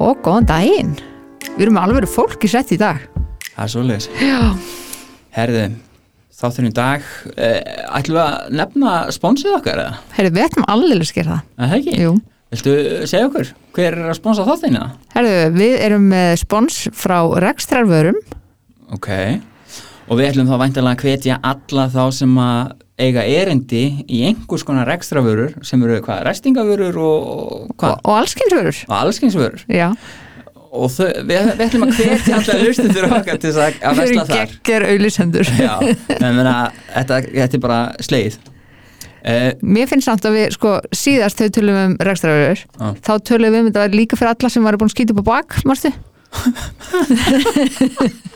og góðan daginn. Við erum alveg fólk í sett í dag. Það er. Já. Herðu, þátturinn í dag, uh, ætlum við að nefna sponsið okkar eða? Herðu, við ætlum alveg að skera það. Er Það ekki? Jú. Viltu segja okkur, hver er að sponsa þáttinu? Herðu, við erum með spons frá Rekstrarvörum. Ok, og við ætlum þá væntalega að hvetja alla þá sem að eiga erindi í einhvers konar ekstravörur sem eru hvað, restingavörur og, hvað, Og, og allskynsvörur. og allskynsvörur Já. og þau, við, við ætlum að hvetja alla lustendur okkar til að, að Við vesla erum þar geggjör auðlisendur. Já, en meina, þetta, þetta er bara sleið uh, Mér finnst samt að við, sko, síðast þau tölum um rekstrarvörur, Já. þá tölum við um þetta líka fyrir alla sem var búin að skýta upp á bak, mástu?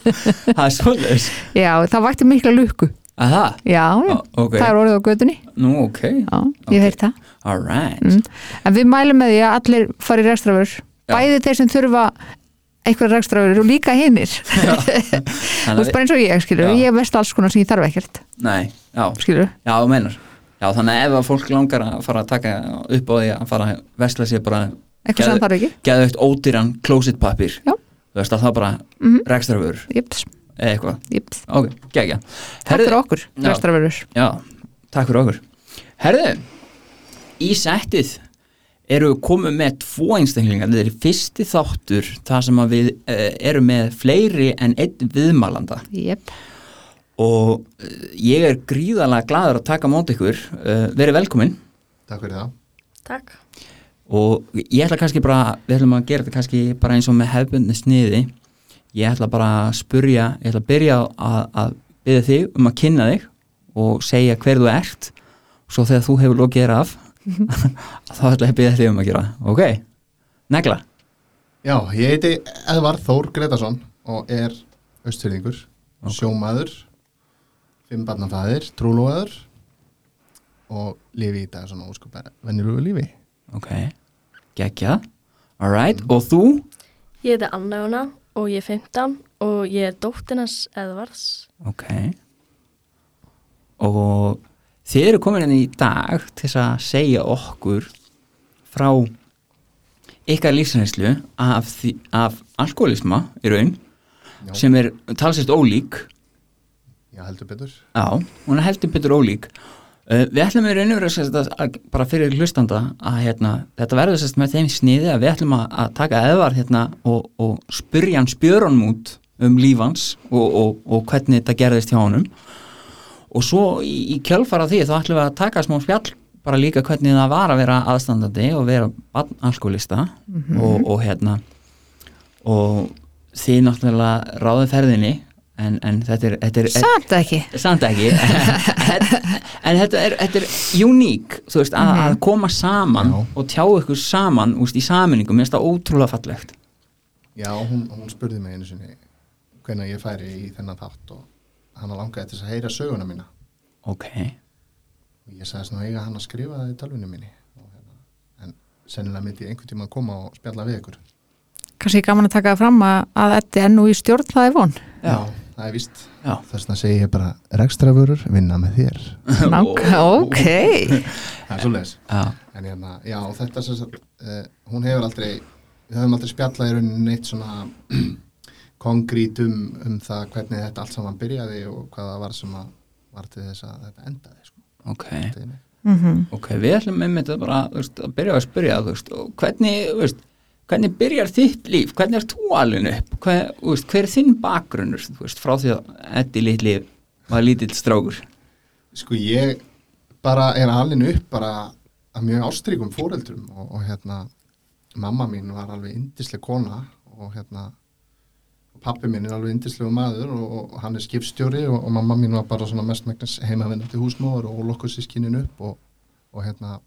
Það er svoleiðis Já, það vakti mikla lukku. Það, Já, já. Ó, ok. Það er orðið á gödunni. nú ok Já, ég Ok. okay. heirt það. alright Mm. En við mælum með því að allir fari í rekstrafur bæði þeir sem þurfa eitthvað rekstrafur og líka hinnir þú veist bara eins og ég skilur Já. ég veist alls konar sem ég þarf ekkert Nei, já, skilur já, meinar Já, þannig að ef að fólk langar að fara að taka upp á því að fara að vesla sér bara eitthvað sem Geðu- þarf ekki geða eitt ódýran closet papir Já. Þú veist að það bara mm. -hmm. rekstrafur Jips, eða eitthvað. Ok, gegja takk fyrir okkur Já, takk fyrir okkur. Herðu, í settið eru við komið með tvo einstaklingar, þetta er fyrsti þáttur þar sem að við uh, erum með fleiri en einn viðmælanda. Jep. og uh, ég er gríðalega gladur að taka mót ykkur. Uh, verið velkomin. Takk fyrir það. Takk. og ég ætla kannski bara, við ætlum að gera þetta kannski bara eins og með hefbundni sniði ég ætla bara að spurja ég ætla að byrja að, að byrja þig um að kynna þig og segja hver þú ert. Svo þegar þú hefur lokið þér af þá ætla ég að byrja þig um að gera. Ok, negla. Já, ég heiti Edvard Þór Gretarsson og er austfyrðingur, sjómaður, fimmbarnafæðir, trúlóðar og lifi í dag svona óskupa venjulegu lífi. ok, geggja alright, og þú? Ég heiti Anna Jóna og ég er 15 og ég er dóttinans Edvards. ok og þið eru komin inn í dag til að segja okkur frá ykkar lífsreynslu af, af alkoholisma í raun Já. sem er talsist ólík Já, heldur betur. já, hún er heldur betur ólík við ætlum í raun og veru bara fyrir hlustanda að hérna, þetta verður sérst með þeim sniði að við ætlum að, að taka eðvar hérna og, og spyrja hann spjörunum út um lífans og, og, og hvernig þetta gerðist hjá honum. Og svo í, í kjölfara því þá ætlum við að taka smá spjall bara líka hvernig það var að vera aðstandandi og vera alkoholista og, og hérna og þið náttúrulega ráðið ferðinni en, en þetta er, þetta er samt ekki. Samt ekki. En, en þetta er, þetta er uník þú veist, að, að koma saman Já. og tjá ykkur saman úst, í saminningu, mér finnst það ótrúlega fallegt. Já, hún, hún spurði mig einu sinni hvenær ég færi í þennan þátt og hann langaði til þess að heyra söguna mína. Ok, og ég sagði svona eiga hann að skrifa það í minni. Og, hérna, en sennilega myndi ég einhvern tíma að koma og spjalla við ykkur. kannski gaman að taka það fram að, að þetta er nú í stjórn það er von. Já. Það er víst. Já. Þess vegna segi ég bara rekstravörur vinna með þér. Ok Það er svo leis. já, En hérna, já, þetta sem sagt, uh, hún hefur aldrei, við höfum aldrei spjallað í rauninni neitt svona konkrít um, um það hvernig þetta allt saman byrjaði og hvað það var sem að var til þess að þetta endaði, sko. ok mm ok, við ætlum með þetta bara þú veist, að byrja að spyrja veist, og hvernig, veist, hvernig byrjar þitt líf, hvernig er þú alveg upp? Hver, veist, hver er þinn bakgrunnur veist, frá því að Eddi litli var lítill strákur? Sko, ég bara er alveg upp bara að mjög ástríkum fóreldrum og, og hérna, mamma mín var alveg indisleg kona og hérna, pappi minn er alveg indislegu maður og, og hann er skipstjóri og, og mamma mín var bara svona mest megnis heimavinnandi húsmóður og lokkuð sér skinin upp og hérna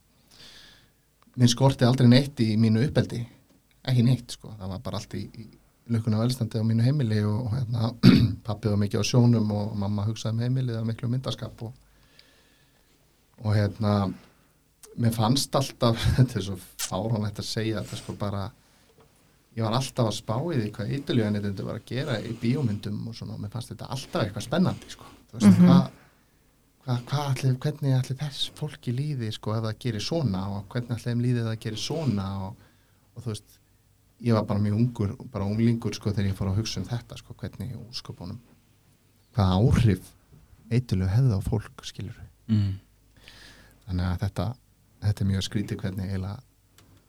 minn skorti aldrei neitt í mínu uppeldi ekki neitt sko, það var bara allt í, í lukkuna velstandi á mínu heimili og, hérna, pappi var mikið á sjónum og mamma hugsaði um heimilið af miklu myndaskap og, og hérna mér fannst alltaf þetta er svo fáránlegt að segja þetta sko bara ég var alltaf að spá í því hvað ytterljöðan var að gera í bíómyndum og svona og mér fannst þetta alltaf eitthvað spennandi sko þú veist Mhm. hvað hva, hva allir, hvernig allir þess fólki líði sko ef það gerir svona og hvernig allir þeim líði það gerir svona og, og þú veist ég var bara mjög ungur, bara unglingur sko þegar ég fór að hugsa um þetta sko, hvernig úrskopunum hvaða áhrif eitthvað hefði á fólk skilur mm. þannig að þetta, þetta er mjög skrítið hvernig eiginlega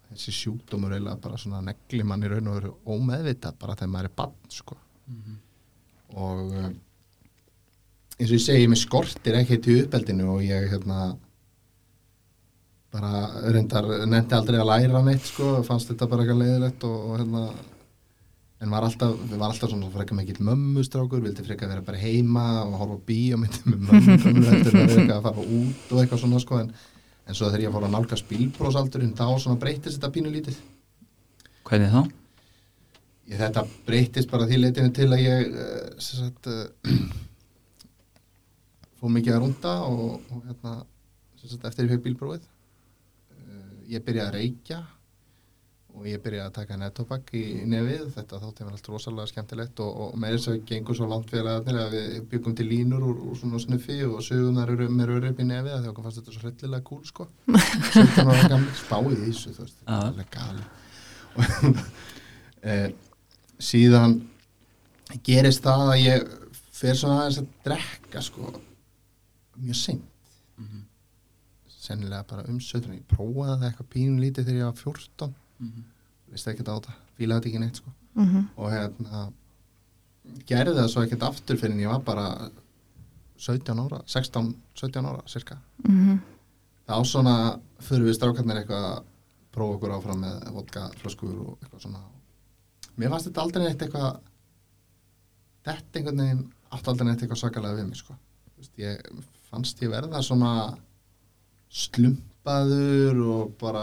þessi sjúkdómur eiginlega bara svona negli mann í raun og veru ómeðvitað bara þegar maður er bann sko. Og um, eins og ég segi, mér skortir ekki til uppeldinu og ég hérna bara reyndar nefndi aldrei að læra neitt sko, fannst þetta bara eitthvað leiðilegt og, og hérna en var alltaf, var alltaf svona frekar mikill mömmustrákur, vildi frekar vera bara heima og horfa á bíómyndi með mömmu gömlu eftir að vera að fara út og eitthvað svona sko en, en svo þegar ég fór að nálga spílbrósaldurinn þá svona breytist þetta pínu lítið Hvernig þá? ég, þetta breytist bara því leitinu til að ég sem sagt uh, fór mikið að rúnda og, og hérna sagt eftir ég fekk bílbróið ég byrjaði að reykja og ég byrjaði að taka nettobak í nefið, þetta þótti mér allt rosalega skemmtilegt og, og með þess að gengur svo langt félagarnir að við byggum til línur úr, úr svona snuffi og sögumnar eru með röru upp í nefið að því okkur fannst þetta svo hryllilega kúl sko. 17 ára gamli, spáið í þessu þú veist, þetta er gali og eh, síðan gerist það að ég fer svona aðeins að drekka sko mjög seint sennilega bara um 17 ég prófaði það eitthvað pínu lítið þegar ég var 14 veist ekki þetta á þetta fílaði þetta ekki neitt sko. Mhm. og hérna gerði það svo ekkert aftur fyrir en ég var bara 17 ára 16, 17 ára cirka Mhm. þá svona fyrir við strákarnir eitthvað að prófa okkur áfram með vodka flöskur og eitthvað svona. Mér fannst þetta aldrei neitt eitthvað þetta einhvern veginn átt aldrei neitt eitthvað svakalega við mig sko. Þú veist, ég fannst ég verða svona slumpaður og bara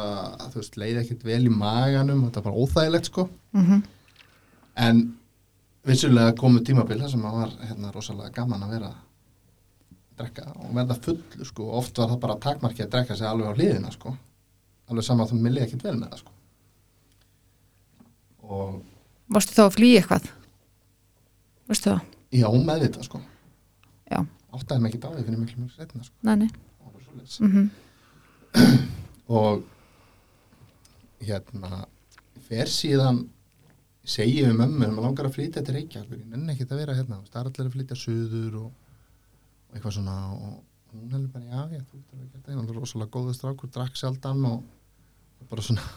þú veist, leiði ekkert vel í maganum þetta var bara óþægilegt sko Mhm. en vissulega komu tímabil þar sem að var hérna rosalega gaman að vera að drekka og verða fullur sko oft var það bara takmarki að drekka sig alveg á hliðina sko alveg sama að þú millið ekkert vel með það sko og Varstu þá að flýja eitthvað? Varstu það? já, meðvitað sko Já, áttaði mig ekki því fyrir miklu mjög setna sko næni. Mm og hérna fer síðan segi við mömmu að maður langar að flytja til Reykjavík ég nenni ekki að vera hérna það er allir að flytja suður og, og eitthvað svona og hún hefði bara já, já, þú getur að það. Er rosalega góður strákur, drakk sjaldan og, og bara svona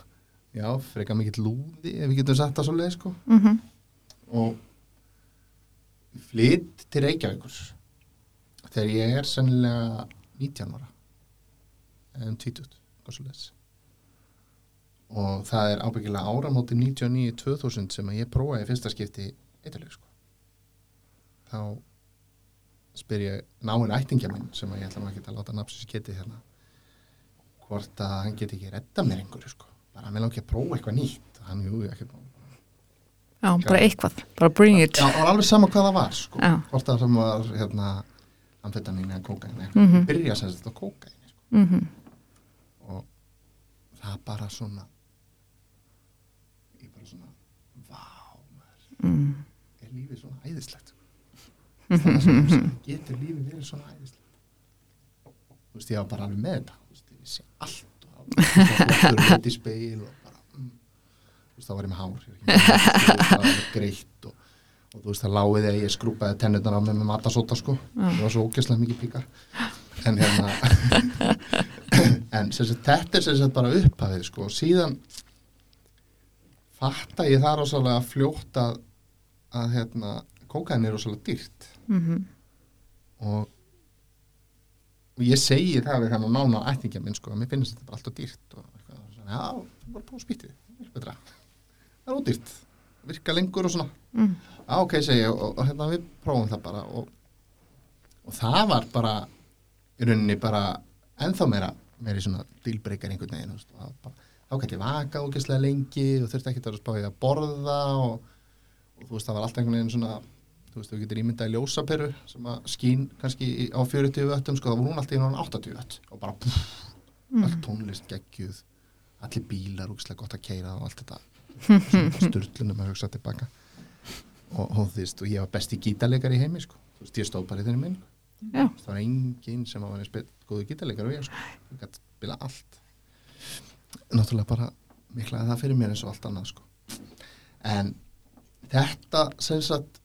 já, freka mikill lúði ef við getum sagt það svo leið sko. Mm og flytt til Reykjavíkur þegar ég er sennilega 19 ára eða 20 eitthvað svoleiðis. og það er ábyggilega áramóti 99-2000 sem að ég prófaði fyrsta skipti eitthvað sko. þá spyr ég náinn ættingja minn sem að ég ætla ekki að láta nafnsis geti hérna hvort að hann geti ekki redda mér einhverju sko. bara að mér langi að prófa eitthvað nýtt hann, jú, ekki Já, bara eitthvað. Bara bring it. Já, það var alveg sama hvað það var sko. Já. hvort það sem var hérna, amfetamin eða kókain mm Mhm. byrja sem þetta kókain sko. Mhm. og það bara svona ég bara svona vá, Mm. er lífið svona æðislegt? Það svona getur lífið verið svona æðislegt? Þú veist, ég var bara alveg með þetta þú veist, ég vissi allt og og í speil og bara mm. þú veist, þá var ég með hár það var greitt og, og þú veist, það láið þegar ég skrúpaði tennurnar á mig með matasóta sko. Það var svo ógeðslega mikið píkar. En hérna en sagt, þetta er sem sagt bara upphafið sko. Og síðan fatta ég það rosalega fljótt að, að hérna, kókain er rosalega dýrt. Mhm. og, og ég segi það við þannig nána ættingja minn sko að mér finnst þetta bara alltaf dýrt og svona, já, bara það er betra, það er ódýrt virka lengur og svona. Mm. já, ok, segi ég og, og hérna við prófum það bara. Og, og það var bara í rauninni bara ennþá meira meira í svona dílbreykar einhvern veginn þá gæti vaka ógeðslega lengi og þurfti ekki að vera spáðið að borða og, og þú veist, það var alltaf einhvern veginn svona þú veist, þú getur ímyndað í ljósaperu sem að skín kannski á 40 vöttum sko, það var hún alltaf í náttúrulega 80 vött og bara pff, allt tónlist geggjuð allir bílar, úkslega gott að keira og allt þetta. Styrlunum að hugsa tilbaka. Og, og þú veist, og ég var besti gítarleikar í heimi sko, þú veist, ég stóð bara í þeirri minn. Það var enginn sem var eins bet- góður gítarleikar og ég sko, ég gæti spila allt. Náttúrulega bara miklaði það fyrir mér eins og allt annað sko. En þetta sem sagt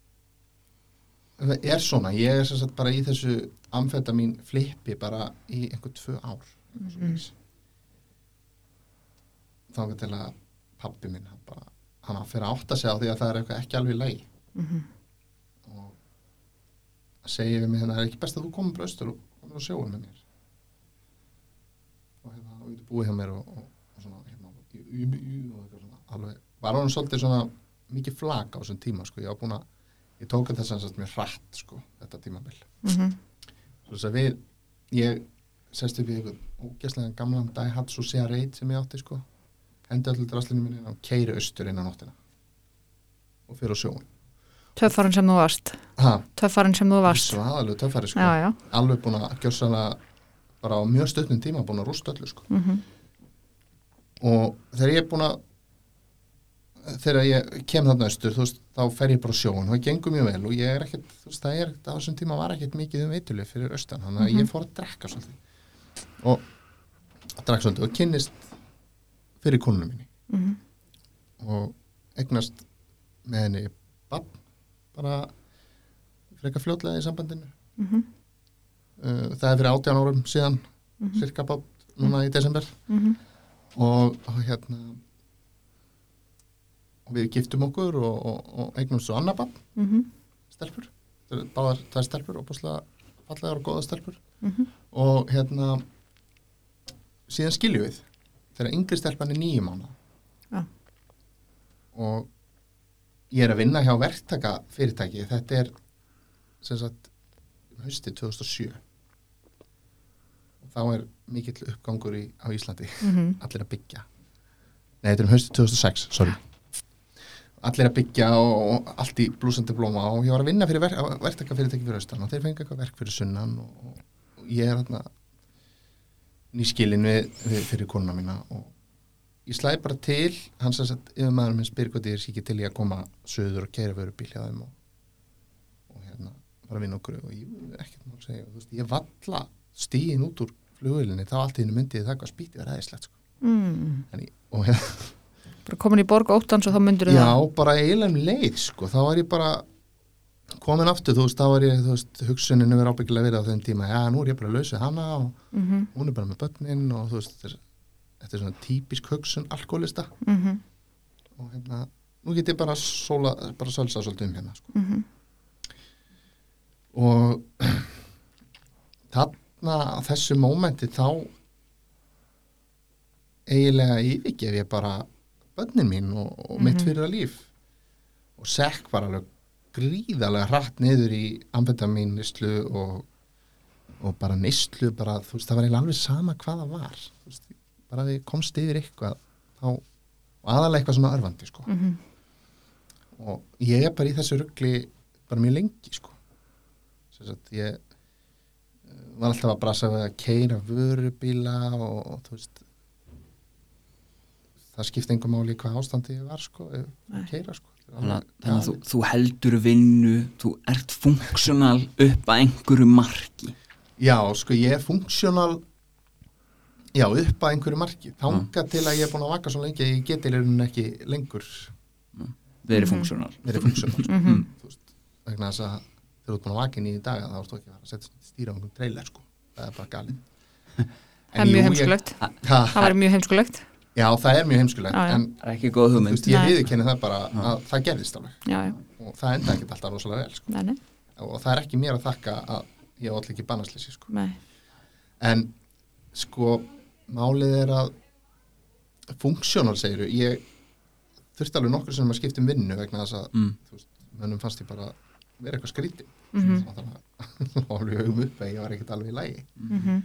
er svona, ég er sem sagt bara í þessu amfetamin flippi bara í einhver tvö ár. Mm. þá til að pappi minn hann bara, hann fyrir að átta sig á því að það er eitthvað ekki alveg í lagi. Mhm. Segja við mig hérna, það er ekki best að þú komur bara austur og og sjóum með mér? Og hérna, og ég búið hjá mér og, og, og svona, hérna, jú, jú, og eitthvað svona, alveg, var hann svolítið svona mikið flag á þessum tíma, sko, ég var búin að ég tók þess að mér hratt, sko, þetta tímabil. Mhm. svo þess að við, ég sest upp í einhvern ógæslega gamlan Daihatsu CR8 sem ég átti, sko. Hendi allir draslinu minni og keiri austur inn á nóttina og fyrir á sjóun Töffarinn sem þú varst. Ha, Töffarinn sem þú varst. svaðalegu töffari, sko. Já, já. Alveg búin að gjörsanlega bara á mjög stötnum tíma búin að rústa öllu sko. Mhm. og þegar ég er búin að þegar ég kem þarna austur þú veist, þá fer ég bara á sjóun og það gengur mjög vel og ég er ekkert, þú veist, það er á þessum tíma var ekkert mikið um veitulið fyrir austan þannig að ég fór að drekka svolítið. Og drekka svolítið og kynnist fyrir konunum minni. Mhm. og eignast með henni bann bara frekar fljótlega í sambandinu Mhm. uh, það er fyrir 18 árum síðan cirka bát núna í desember Mhm. og, og hérna og við giftum okkur og, og, og eignum svo annar bann Mhm. stelpur, báðar það stelpur og búslega fallegar og góða stelpur Mhm. og hérna síðan skiljum við þegar yngri stelpan er nýjum ána Já. og ég er að vinna hjá verktaka fyrirtæki þetta er sem sagt hausti 2007 og þá er mikill uppgangur í, á Íslandi. Mhm. allir að byggja. Nei, þetta er um hausti 2006, sorry. Allir að byggja og, allt í blúsandi blóma og ég var að vinna fyrir ver, verktaka fyrirtæki fyrir austan og þeir fengi eitthvað verk fyrir sunnan og, og ég er hérna nýskilin við, við fyrir konuna mína og ég slæði bara til hans að yfir maður minn spyr hvað ég er sikið til ég að koma söður og keira veru bíl hjá þeim og, og hérna bara vinna okkur og ég ekkert má segja og, veist, ég valla stíin út úr flugvölinni þá allt í hennu myndið það hvað spýtið var aðeinslegt sko. Mm. Og hérna Bara komin í borg óttans og þá myndir Já, það bara eiginlega um leið sko. þá var ég bara komin aftur, þú veist, þá var ég þú veist, hugsuninu verið ábyggilega verið á þeim tíma já, nú er ég bara að lausa hana og Mhm. hún er bara með börnin og þú veist, er, þetta er svona típisk hugsun alkoholista Mhm. og hérna, nú get ég bara sóla, bara sölsa svolítið um hérna sko. Mhm. og þarna þessu mómenti þá eiginlega yfirgef ég bara börnin mín og, og mitt Mhm. fyrir að líf og sekk bara alveg gríðarlega hratt niður í amfetamin nýslu og, og bara nýslu bara, þú veist, það var eiginlega alveg sama hvað það var veist, bara við komst yfir eitthvað þá, og aðalega eitthvað svona örfandi sko. Mhm. og ég er bara í þessu ruggli bara mjög lengi sko. Ég eh, var alltaf að brasa við að keira vörubíla og, og þú veist það skipti engum máli í hvað ástandi ég var sko, keira sko. Þannig að, þannig að þú, þú heldur vinnu þú ert funksjonal upp að einhverju marki. Já, sko, ég er funksjónal já, upp að einhverju marki. Þanga til að ég er búin að vaka svo lengi að ég geti lirinn ekki lengur. Verið funksjonal verið funksjónal sko. Mhm. þú veist, vegna þess að þegar þú ert búin að vaka inn í dag þá ertu ekki að setja stýra á einhvern trailer sko, það er bara galið. Það er mjög heimskulegt. Ha, Það var mjög heimskulegt. Já, það er mjög heimskulegt en það er ekki góð þú hugmynd veist, ég Nei. viðurkenni það bara að það gerðist alveg. Og það enda ekkert alltaf rosalega vel sko. Málið er að funksjónal segiru ég þurfti alveg nokkur sem að skipta um vinnu vegna þess að mm. mönnum fannst ég bara vera eitthvað skríti Mhm. þannig að alveg hugum upp að ég var ekkert alveg í lægi Mhm.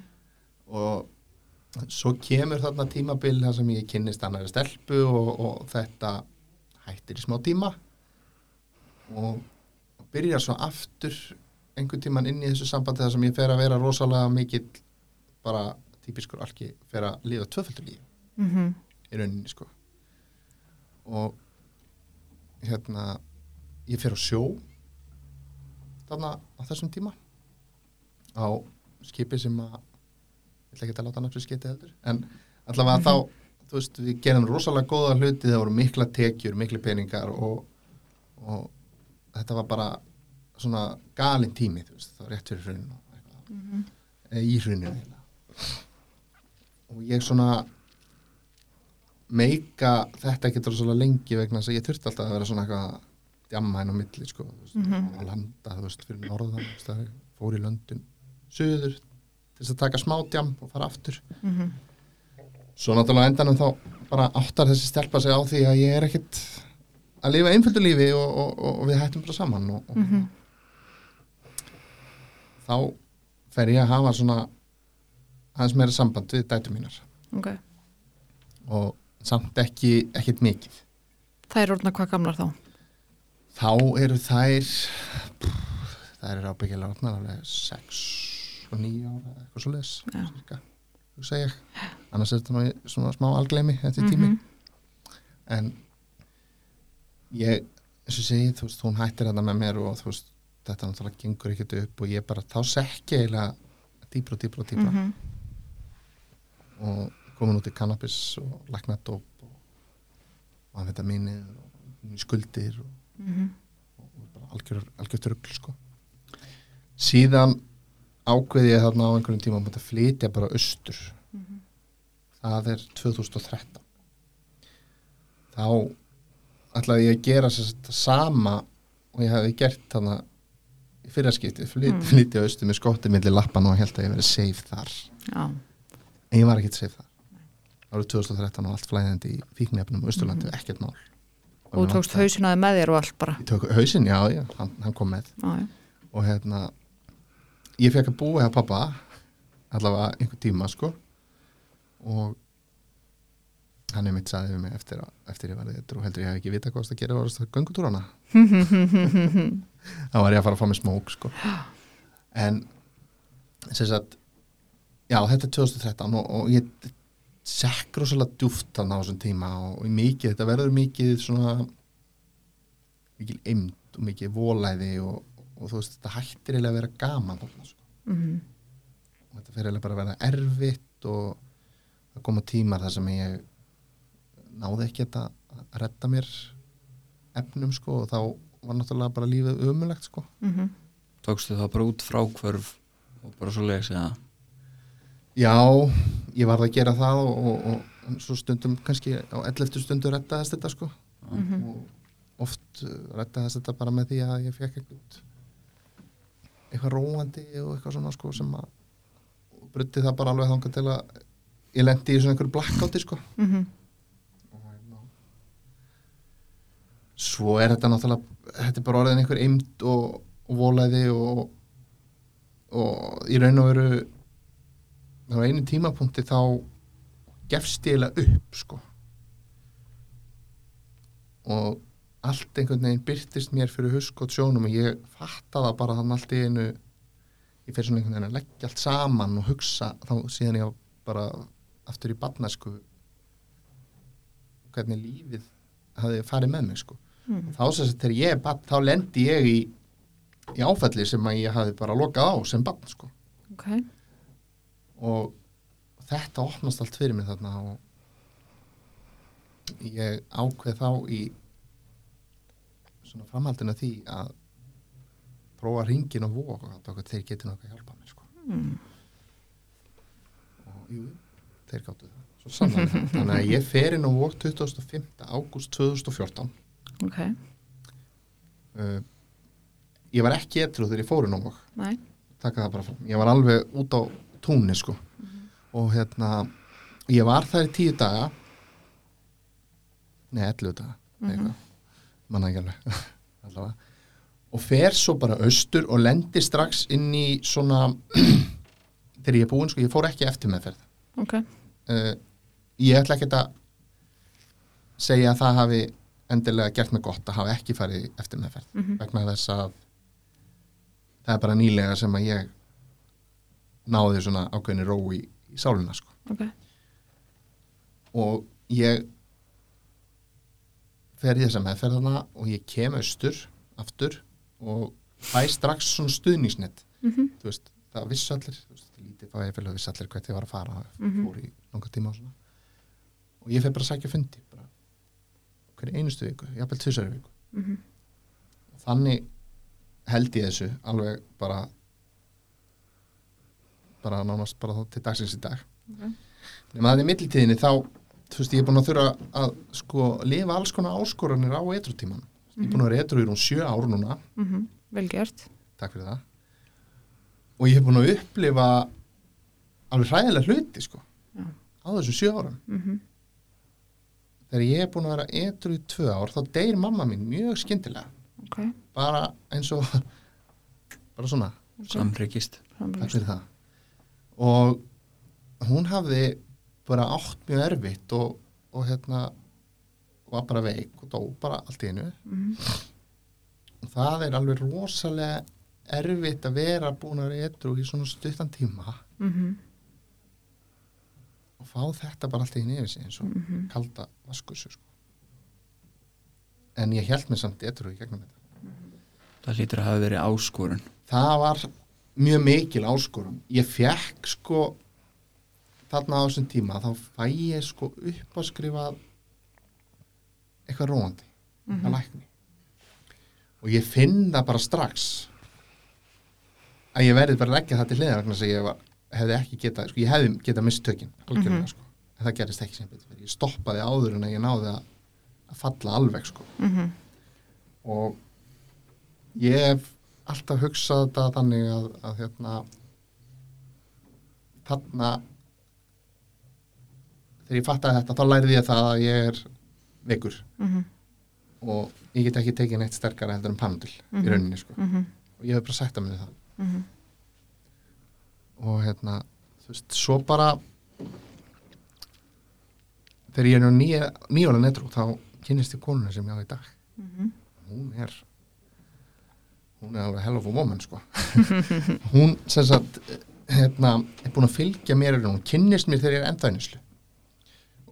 og svo kemur þarna tímabil þar sem ég kynnist annari stelpu og, og þetta hættir í smá tíma og byrjar svo aftur einhvern tíman inn í þessu sambandi þar sem ég fer að vera rosalega mikill bara típiskur alki fer að lifa tvöföldur líf Mhm. í rauninni sko og hérna ég fer á sjó þarna á þessum tíma á skipi sem að ég ætla ekki að láta nafnir skiti heldur en allavega þá þú veist, við gerum rosalega góða hluti, það voru mikla tekjur, mikla peningar og, og þetta var bara svona galinn tími, þú veist, það var rétt fyrir hrun og eitthvað, mm -hmm. í hruninu. Og ég svona meika þetta ekki rosalega lengi vegna þess að ég þurfti alltaf að vera svona eitthvað djamma henn á milli, sko, Mhm. og landa, þú veist, fyrir norðan, fór í löndun söður til þess að taka smá djam og fara aftur Mhm. Svo náttúrulega endanum þá bara áttar þessi stelpa sig á því að ég er ekkit að lifa einföldu lífi og, og, og, og við hættum bara saman og, og Mhm. þá fer ég að hafa svona aðeins meira samband við dætu mínar ok. og samt ekki ekkit mikið. Það er orðna hvað gamlar þá? Þá eru þær þær eru ábyggilega alveg 6 og 9 ára eitthvað svo leis Já. þú segja annars er þetta svona smá algleimi þetta tími Mhm. en ég, eins og ég segi, þú veist, hún hættir þetta með mér og þú veist, þetta náttúrulega gengur ekkert upp og ég bara, þá sekki eiginlega dýpra og dýpra og dýpra Mhm. Og komin út í kannabis og læknadóp og amfetaminið og skuldir og, Mhm. og bara algjör, algjör trugl sko. síðan ákveði ég þarna á einhverjum tíma að flytja bara austur það er 2013 þá ætlaði ég að gera þetta sama og ég hefði gert þarna í fyrraskipti, flyt, Mm. flytja austur með skottið milli lappan og held að ég verið safe þar Já. En ég var ekkert safe þar árið 2013 og allt flæðandi í fíknefnum á Östurlandi, Mhm. ekkert mál Og þú tókst hausinaði með þér og allt bara. ég tók hausinn, já, já, hann, hann kom með já. og hérna ég fekk að búa hjá pappa allavega einhver tíma sko og hann er mitt saðið við mig eftir, að, eftir ég varði þetta og heldur ég hef ekki vita hvað það að gera var það göngutúrana þá var ég að fara að fá mig smók sko en sem sagt já þetta er 2013 og, og ég sekk rosalega djúft þarna á þessum tíma og, og mikið, þetta verður mikið svona mikið eimd og mikið volæði og, og þú veist þetta hættir eiginlega að vera gaman þarna, sko. Mhm. og þetta fyrir eiginlega bara að vera erfitt og það koma tímar þar sem ég náði ekki að að redda mér efnum sko og þá var náttúrulega bara lífið umulegt sko Mhm. tókstu það bara út frá hverf og bara svo leiðis eða Já, ég varð að gera það og, og, og svo stundum kannski á 11 stundu rettaðist þetta sko. Mhm. og oft uh, rettaðist þetta bara með því að ég fekk eitthvað eitthvað róandi og eitthvað svona sko sem að og brutti það bara alveg þangað til að ég lendi í svona einhverju blackouti sko. Og hérna svo er þetta náttúrulega þetta er bara orðin einhver eimt og, og volæði og, og í raun og veru á einu tímapunkti þá gefst ég eiginlega upp sko og allt einhvern veginn byrtist mér fyrir husk og sjónum og ég fatta það bara þannig allt í einu ég fer svona einhvern veginn að leggja allt saman og hugsa þá síðan ég bara aftur í badnæsku hvernig lífið hafði farið með mig sko Mhm. þá að þegar ég er badn þá lendi ég í, í áfalli sem að ég hafði bara lokað á sem badn sko Ok. Og þetta opnast allt fyrir mig þarna og ég ákveð þá í svona framhaldinu því að prófa ringin og vók og þetta okkur þeir getur nokkuð að hjálpa mér sko Mm. og jú, þeir gáttu það svo sannlega þannig að ég fer inn á vók 25. ágúst 2014 Ok. uh, ég var ekki etru þegar ég fór inn á vók Nei. taka það bara ég var alveg út á túnni sko og hérna ég var þar í tíu daga nei, 11 daga mm Mhm. manna ekki alveg allavega og fer svo bara austur og lendir strax inn í svona þegar ég er búinn sko, ég fór ekki eftir meðferð Ok. uh, ég ætla ekki að segja að það hafi endilega gert mig gott að hafa ekki farið eftir meðferð Mhm. vegna þess að það er bara nýlega sem að ég náði svona ákveðni ró í, í sáluna sko. Ok. og ég fer í þessa meðferðana og ég kem austur aftur og fæ strax svona stuðningsnett Mhm. þú veist, það vissi allir veist, lítið fæði fyrir að vissi allir hvert ég var að fara Mhm. fór í langa tíma og svona og ég fer bara að sækja fundi bara hverju einustu viku, jafnvel tvisari viku Mhm. og þannig held ég þessu alveg bara bara nánast bara þá til dagsins í dag. Ok. nema það í millitíðinni þá þú veist ég er búin að þurfa að sko lifa alls konar áskoranir á etrutíman ég er búin að vera etru í rún sjö ár núna. Mhm. vel gert. Takk fyrir það. Og ég hef búin að upplifa alveg hræðilega hluti sko Já. á þessum sjö árum. Mhm. þegar ég er búin að vera etru í tvö ár þá deyr mamma mín mjög skyndilega. Ok, bara eins og bara svona, samryggist takk fyrir það og hún hafði bara átt mjög erfitt og, og hérna var bara veik og dó bara allt í einu Mhm. og það er alveg rosalega erfitt að vera búin að vera etru í svona stuttan tíma Mhm. og fá þetta bara allt í einu yfir sig eins og Mhm. kalda vaskussu sko. en ég held mér samt etru í gegnum þetta það hlýtur að hafa verið áskorun það var mjög mikil áskorun ég fekk sko þarna á þessum tíma þá fæ ég sko upp að skrifa eitthvað róandi Mhm. að lækni og ég finn það bara strax að ég verði bara að leggja það til hliðar vegna að ég var, hefði ekki getað sko, ég hefði getað mistökin algjörlega Mhm. sko en það gerist ekki sem betur ég stoppaði áður en ég náði að, að falla alveg sko Mhm. og ég hef alltaf hugsað þetta þannig að, að hérna þarna þegar ég fattaði þetta þá lærði ég það að ég er veikur Mhm. og ég get ekki tekið neitt sterkara heldur en Panadol Mhm. í rauninni sko Mhm. og ég hef bara sagt að mér það Mhm. og hérna þú veist, svo bara þegar ég er nú nýja, nýjóla netrú þá kynnist ég konuna sem ég á í dag Mhm. hún er hún er alveg hell of a woman sko. Hún sem sagt hérna, er búin að fylgja mér hún kynnist mér þegar ég er endænislu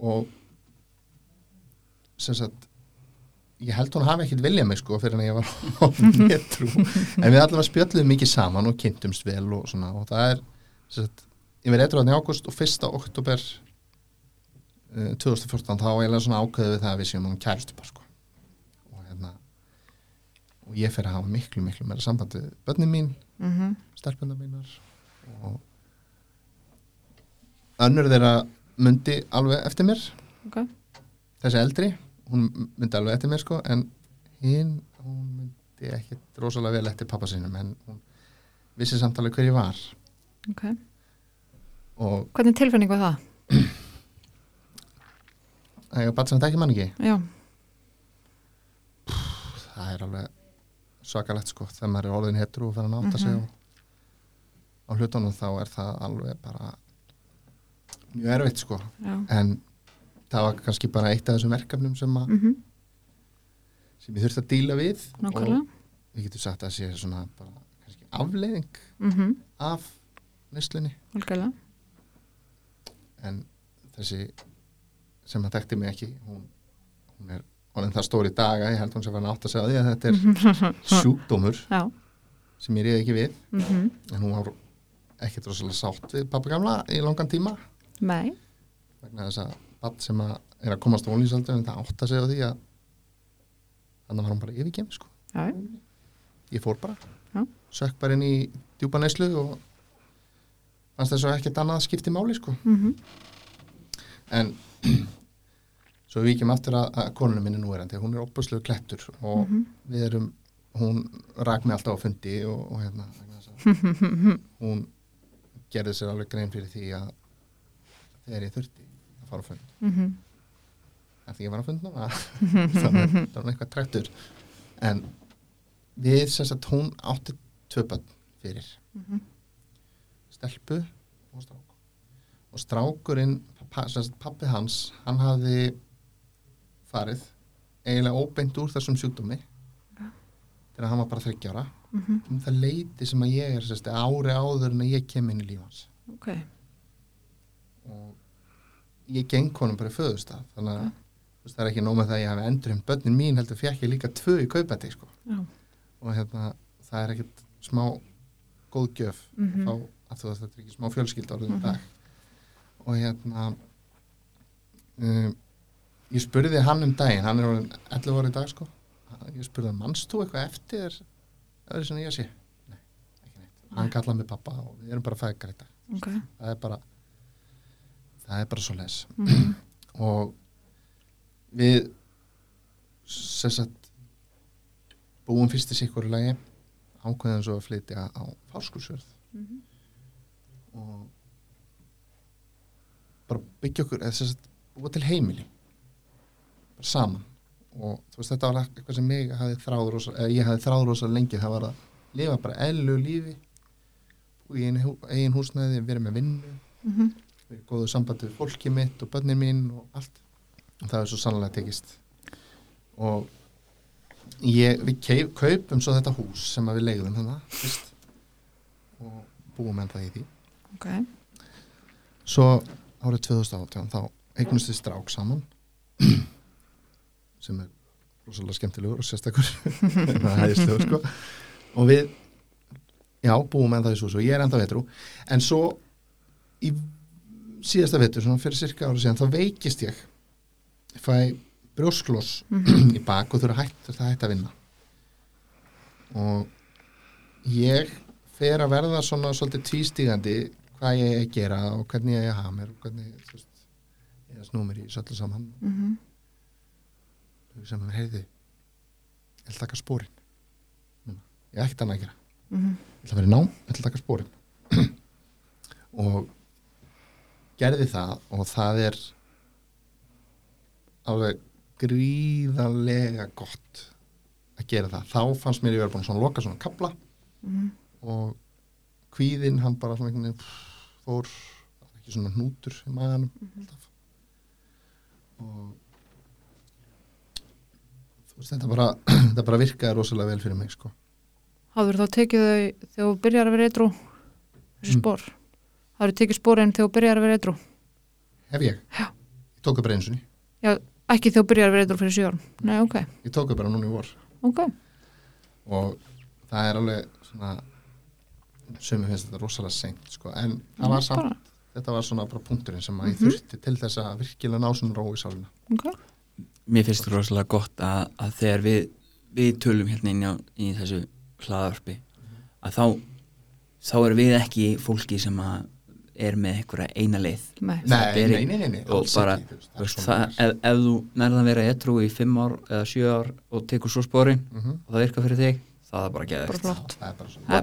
og sem sagt ég held hún hafi ekkit viljað mig sko fyrir en ég var á netrú en við allavega spjöllum mikið saman og kynntumst vel og svona og það er sagt, ég verið eitthvað í águst og fyrsta oktober uh, 2014 þá eiginlega svona ákveðu við það að við séum um kærustu bara sko og ég fer að hafa miklu miklu meira samband við börnin mín, Mhm. stelpundar mínar og önnur þeirra myndi alveg eftir mér Ok. þessi eldri, hún myndi alveg eftir mér sko, en hinn hún myndi ekki rosalega vel eftir pappa sínum en hún vissi samt alveg hver ég var ok og hvernig tilfinning var það? það er bara sem þetta ekki mann ekki já, það er alveg svakalegt sko þegar maður er orðin hetru og fyrir að náta sig Mhm. á, á hlutunum þá er það alveg bara mjög erfitt sko já en það var kannski bara eitt af þessum verkefnum sem, að, Mhm. sem ég þurfti að díla við nákvæmlega og við getum sagt að það sé svona bara kannski afleiðing Mhm. af neyslunni algjörlega en þessi sem að þekkti mig ekki hún, hún er orðin það stór í dag að ég held hún sem var nátt að segja því að þetta er sjúkdómur já sem ég reyði ekki við Mhm. en hún var ekkert rosalega sátt við pappa gamla í langan tíma nei vegna þess að badd sem að er að komast á ónlýsaldur en það átt að segja því að þannig var hún bara yfirgefn sko. já, ég fór bara Já. sökk bara inn í djúpa neyslu og fannst þess að ekkert annað skipti máli sko. Mhm. en svo við vikjum aftur að, að konunum minni núverandi hún er opusluðu klettur og Mhm. við erum hún rak mig alltaf á fundi og, og hérna að hún gerði sér alveg grein fyrir því að þegar ég þurfti að fara á fund Mhm. að því ég var á fund núna þannig að það var eitthvað trættur en við sem sagt hún átti bönn fyrir Mhm. stelpu og strák og strákurinn pa, sem sagt pappi hans hann hafði farið eiginlega óbeint úr þessum sjúkdómi þegar hann var bara 30 ára Mhm. um það leiti sem að ég er sagt, ári áður en að ég kem inn í líf hans ok og ég geng honum bara í föðustaf þannig að veist, það er ekki nóg með það að ég hafi endur um börnin mín heldur fekk ég líka tvö í kaupæti sko. já og hérna það er ekkert smá góð gjöf Mhm. þá að þú veist þetta er ekki smá fjölskyld í Mhm. dag og hérna um, ég spurði hann um daginn hann er orðinn 11 ára í dag sko. Ég spurði hann, mannst þú eitthvað eftir öðru sem ég sé? Nei, ekki neitt. Hann kallaði mig pappa og við erum bara fæðgar í dag. Ok. Það er bara það er bara svo les Mhm. og við sem sagt búum fyrst í sikkur lagi ákveðum svo að flytja á fáskursjörð Mhm. og bara byggja okkur eða sem sagt búa til heimili saman. Og þú veist þetta var eitthvað sem mig hafði þráður eða ég hafði þráður rosa lengi. Það var að lifa bara eðlu lífi og hú- eigin húsnæði verið með vinnu Mhm. við góðu sambandi við fólki mitt og börnin mín og allt. Og það er svo sannlega tekist. Og ég, við keif, kaupum svo þetta hús sem við leiðum þannig fyrst. Og búum ennþá í því. Ok. Svo árið 2018 þá eignumst við strák saman sem er rosalega skemmtilegur og sérstakur. Það er hæðislegur sko. Og við já, búum ennþá í svo og ég er ennþá vetrú en svo í síðasta vetur, svona fyrir cirka ára síðan þá veikist ég. Fæ brjóskloss í bak og þurfa hætt, þurfa hætt að vinna. Og ég fer að verða svona svolítið tvístígandi hvað ég er að gera og hvernig ég er að hafa mér og hvernig veist, ég er að snúa mér í söllu saman. Mhm. Sem mér heyrði. Ég ætla að taka spórin ég ekkert annað að gera. Mhm. ég ætla að vera í nám, ég ætla að taka spórin og gerði það og það er alveg gríðarlega gott að gera það. Þá fannst mér ég vera búin að loka svona kapla Mhm. og kvíðinn hann bara svona einhvern veginn fór ekki svona hnútur í maganum alltaf. Og þú veist þetta bara þetta bara virkaði rosalega vel fyrir mig sko. Hafður þá tekið þau þegar þú byrjar að vera eitthrú þessi Mm. spór Hafður tekið spórin þegar þú byrjar að vera eitthrú hef ég, Já. ég tók eins og ný ekki þegar þú byrjar að vera eitthrú fyrir árum? Nei, ok, ég tók það bara núna í vor. Ok. Og það er alveg svona sömu finnst þetta rosalega seint sko. En það var samt, þetta var svona bara punkturinn sem að ég Mhm. þurfti til þess að virkilega ná svona ró í sálina. Ok, mér finnst það rosalega gott að, að þegar við, við tölum hérna inn á, í þessu hlaðarpi að þá þá erum við ekki fólki sem að er með einhverja eina leið. Nei, nei, er- nei, nei, og bara, ekki, veist, það, er. ef, ef þú nærða að vera etru í fimm ár eða sjö ár og tekur svo spórin Mhm. og það virkar fyrir þig, það er bara flott. Það er bara svona Það er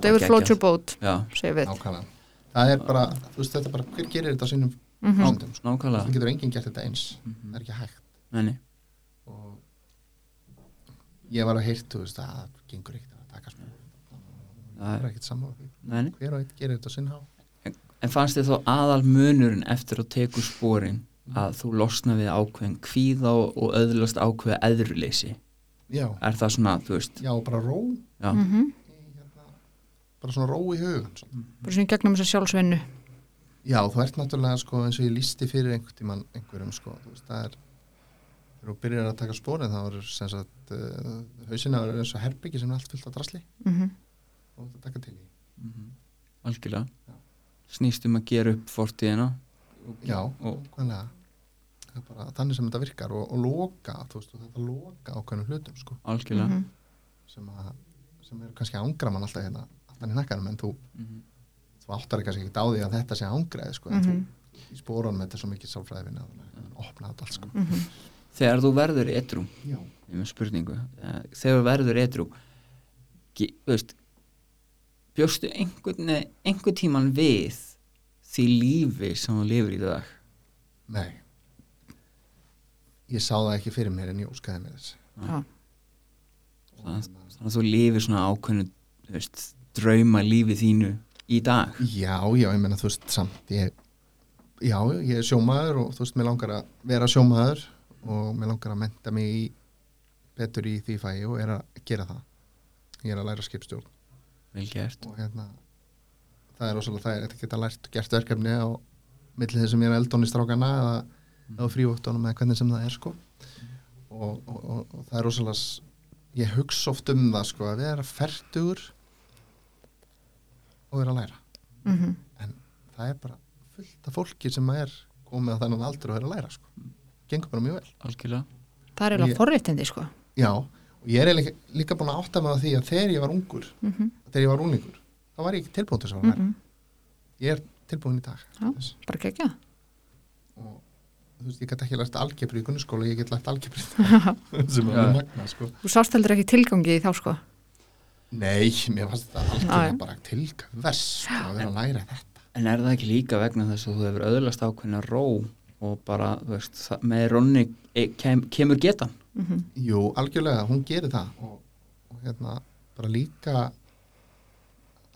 bara er veist þetta er bara, hver gerir þetta á sínum frándum, sko. nákvæmlega. Það getur enginn gert þetta eins. Mhm. það er ekki hægt. Nei, og ég var að heyrt, þú veist, að það gengur ekkert að taka smá. Það er er, ekkert sammála hver og einn gerir þetta á sinn há en fannst þið þó aðal munurinn eftir að tekur spórin að þú losna við ákveðin kvíða og, og öðlast ákveða eðruleysi? Já, er það svona, þú veist? Já, bara ró. Já, Mhm. í, hérna, bara svona ró í hugan svona. bara svona gegnum þessa sjálfsvinnu. Já, þú ert náttúrulega sko, eins og ég lísti fyrir einhvern tímann einhverjum sko, veist, það er þegar þú byrjar að taka spórin þá er sem sagt uh, hausina er eins og herbyggi sem er allt fullt af drasli Mhm. og þetta taka til í Mhm. algjörlega Já. snýst um að gera upp fortíðina já, Og- það er bara þannig sem þetta virkar og, og loka, þú veist, þetta loka ákveðnum hlutum sko, algjörlega Mhm. sem, að, sem eru kannski ángra mann alltaf hérna alltaf í nakkanum en þú, Mhm. þú áttar kannski ekki á því að þetta sé ángraði sko, en Mhm. þú í spórunum þetta er svo mikið sálfræði vinna að opna þetta allt sko Mhm. Þegar þú verður er spurningu Eh, þegar þú verður veist bjóstu einhvern, einhvern tíman við því lífi sem þú lifir í dag? Nei. Ég sá það ekki fyrir mér en ég óskaði mér þess. Já. og, Það- hérna, þannig að þú lifir svona veist, drauma lífi þínu í dag? Já, já, ég menna þú veist samt ég, já, ég er sjómaður og þú veist, mér langar að vera sjómaður og mér langar að menta mig í betur í því fæi og er að gera það. Ég er að læra skipstjórn. Vel gert. Og hérna það er rosalega, það er þetta geta lært gert verkefni á milli þess sem ég er eldón í strákana eða á frívóttunum eða hvernig sem það er sko. Og, og, og, og það er s- ég hugsa oft um það sko að vera fertugur og vera að læra. Mhm. það er bara fullt af fólki sem er komið á þennan aldur og er að læra sko gengur bara mjög vel. Algjörlega. Það er Ég- forréttindi sko. Já, og ég er eiginlega líka búin að átta mig á því að þegar ég var ungur mm þegar ég var unglingur, þá var ég ekki tilbúin til þess að vera -hmm. ég er tilbúin í dag Já. Þess. Bara gegja og þú veist, ég get ekki lært algebri í grunnskóla, ég get lært algebri sem er alveg magna, sko. Þú sást heldur ekki tilgangi í þá sko. Nei, mér fannst þetta algjörlega bara tilka vers sko, að vera að læra þetta. En er það ekki líka vegna þess að þú hefur öðlast ákveðna ró og bara, þú veist, með ronni e, kem, kemur getan mm -hmm. Jú, algjörlega, hún gerir það og, og hérna, bara líka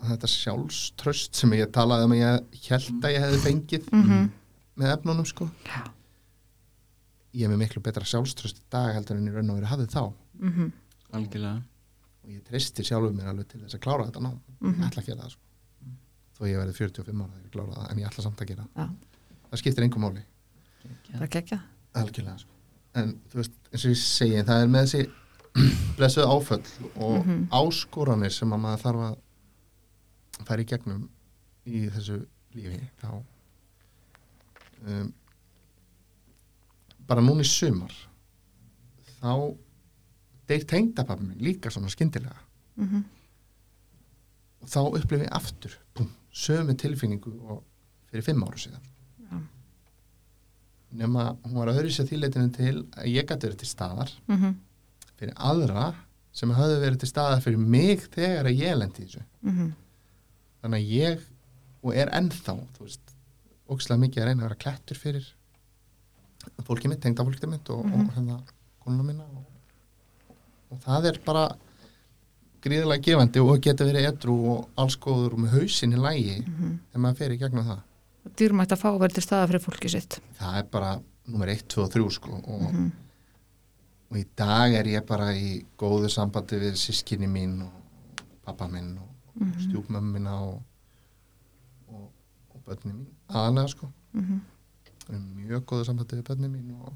þetta sjálfströst sem ég talaði um að ég held að ég hefði fengið Mhm. með efnunum sko Já. ég er með miklu betra sjálfströst í dag heldur en í raun og verið hafið þá Mhm. Algjörlega og ég treysti sjálfur mér alveg til þess að klára þetta ná Mhm. ég ætla að gera það sko þó ég verið 45 ára þegar ég klára það en ég ætla samt að gera það Já. það skiptir engum máli Bara gegja algjörlega sko en þú veist, eins og ég segi, það er með þessi blessuð áföll og Mhm. áskoranir sem að maður þarf að fara í gegnum í þessu lífi þá um, bara núna í sumar þá deyr tengdapappi minn líka svona skyndilega mm og þá upplifi ég aftur búm, sömu tilfinningu fyrir fimm ára síðan. Nema hún var að höfðu sér þýleitinu til að ég gæti verið til staðar -hmm. fyrir aðra sem hafði verið til staðar fyrir mig þegar að ég lendi þessu Mm þannig að ég og er ennþá þú veist, ógislega mikið að reyna að vera klettur fyrir fólkið mitt, tengda fólkið mitt og, Mhm. og hérna konuna mína og, og það er bara gríðilega gefandi og getur verið edru og alls góður og með hausin í lægi -hmm. þegar maður fer í gegnum það Dýrmætt að fá að vera til staða fyrir fólki sitt það er bara nummer 1, 2 og 3 sko og, mm og í dag er ég bara í góðu sambandi við sískinni mín og pappa minn og Mhm. stjúpmömmu mína og, og, og börni mín aðalega sko -hmm. við erum mjög góðu sambandi við börni mín og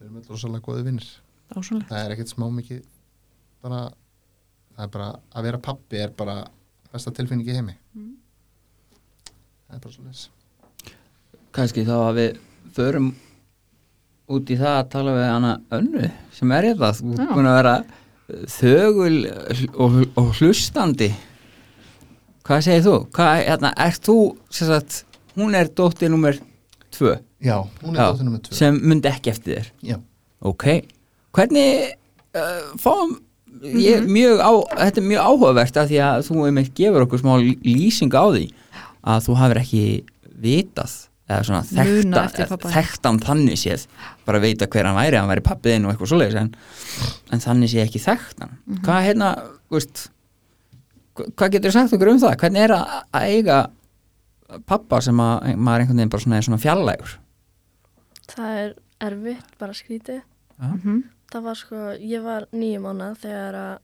við erum öll rosalega góðu vinnir það er ekkert smá mikið bara það er bara að vera pappi er bara besta tilfinning í heimi Mhm. Það er bara svo les kannski þá að við förum út í það að tala við hana önnu sem er þetta, þú Já. ert búin að vera þögul og, og hlustandi. Hvað segir þú? Hvað, hérna, ert þú sagt, hún er dóttir nummer tvö. Já, hún er Já, dóttir nummer 2 sem myndi ekki eftir þér. Já, ok, hvernig uh, fáum ég, Mhm. mjög á, þetta er mjög áhugavert af því að þú einmitt gefur okkur smá lýsing á því að þú hafur ekki vitað eða svona Muna þekkta, þekktan þannig séð bara veita hver hann væri, hann væri pappiðin og eitthvað svoleiðis en, en þannig séð ekki þekktan Mhm. hvað hérna, veist hva- hvað getur þú sagt okkur um það hvernig er að, að eiga pappa sem að maður einhvern veginn bara svona er svona fjarlægur Það er erfitt, bara skrítið. Já. -hmm. Það var sko, ég var nýju mánuð þegar að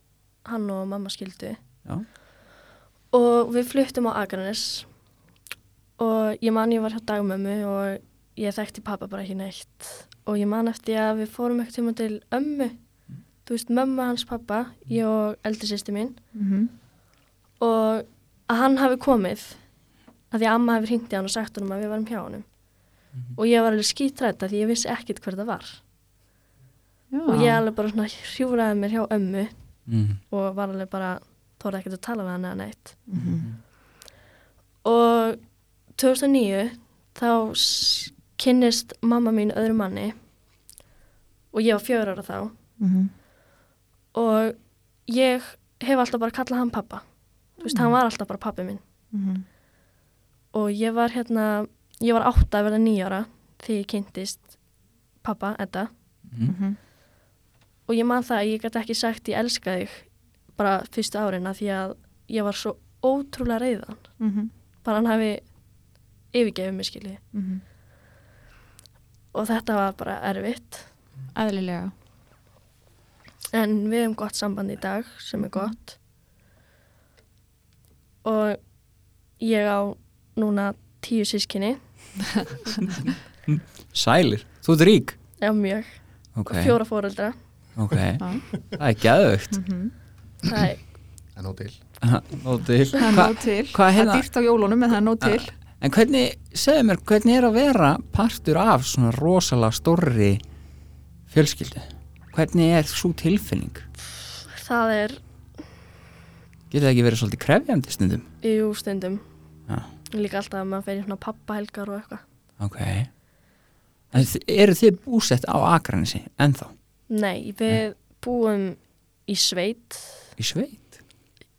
hann og mamma skildu. Já. Og við fluttum á Akranes og ég man ég var hjá dagmömmu og ég þekkti pappa bara ekki neitt. Og ég man eftir að við fórum ekkert tíma til ömmu. Þú veist, mömmu hans pappa, ég og eldri sýsti mín. Mm Og að hann hafi komið, að því að amma hefði hringt í hann og sagt honum að við varum hjá honum. Og ég var alveg skítrætt að því ég vissi ekkit hver það var. og ég alveg bara svona hjúraði mér hjá ömmu mm. og var alveg bara þóra ekkert að tala við hann eða neitt -hmm. og 2009 þá kynnist mamma mín öðru manni og ég var fjör ára þá Mhm. og ég hef alltaf bara kallað hann pappa þú veist, hann var alltaf bara pappi minn Mhm. og ég var hérna ég var átta að verða nýjára þegar ég kynntist pappa, Edda Mm. Mhm. og ég man það að ég gæti ekki sagt ég elska þig bara fyrstu árin að því að ég var svo ótrúlega reyðan Mhm. bara hann hafi yfirgefið mér skilji. Mhm. og þetta var bara erfitt. Eðlilega. En við hefum gott samband í dag sem er gott. Og ég á núna tíu sískinni Sælir, þú ert rík? Já mjög, Ok, og fjóra fóreldra ok, Já. það er gæðugt Mhm. það er en á til. Það er Hva- nóg til. hvað Það er hérna dýrt á jólunum en það er nóg til En hvernig, segðu mér, hvernig er að vera partur af svona rosalega stórri fjölskyldu? Hvernig er svo tilfinning? Það er Getur það ekki verið svolítið krefjandi stundum? í stundum. Já. Líka alltaf að maður fer í svona pappahelgar og eitthvað. Ok. Eru þið búsett á Akranesi ennþá? Nei, við búum í sveit, Í sveit?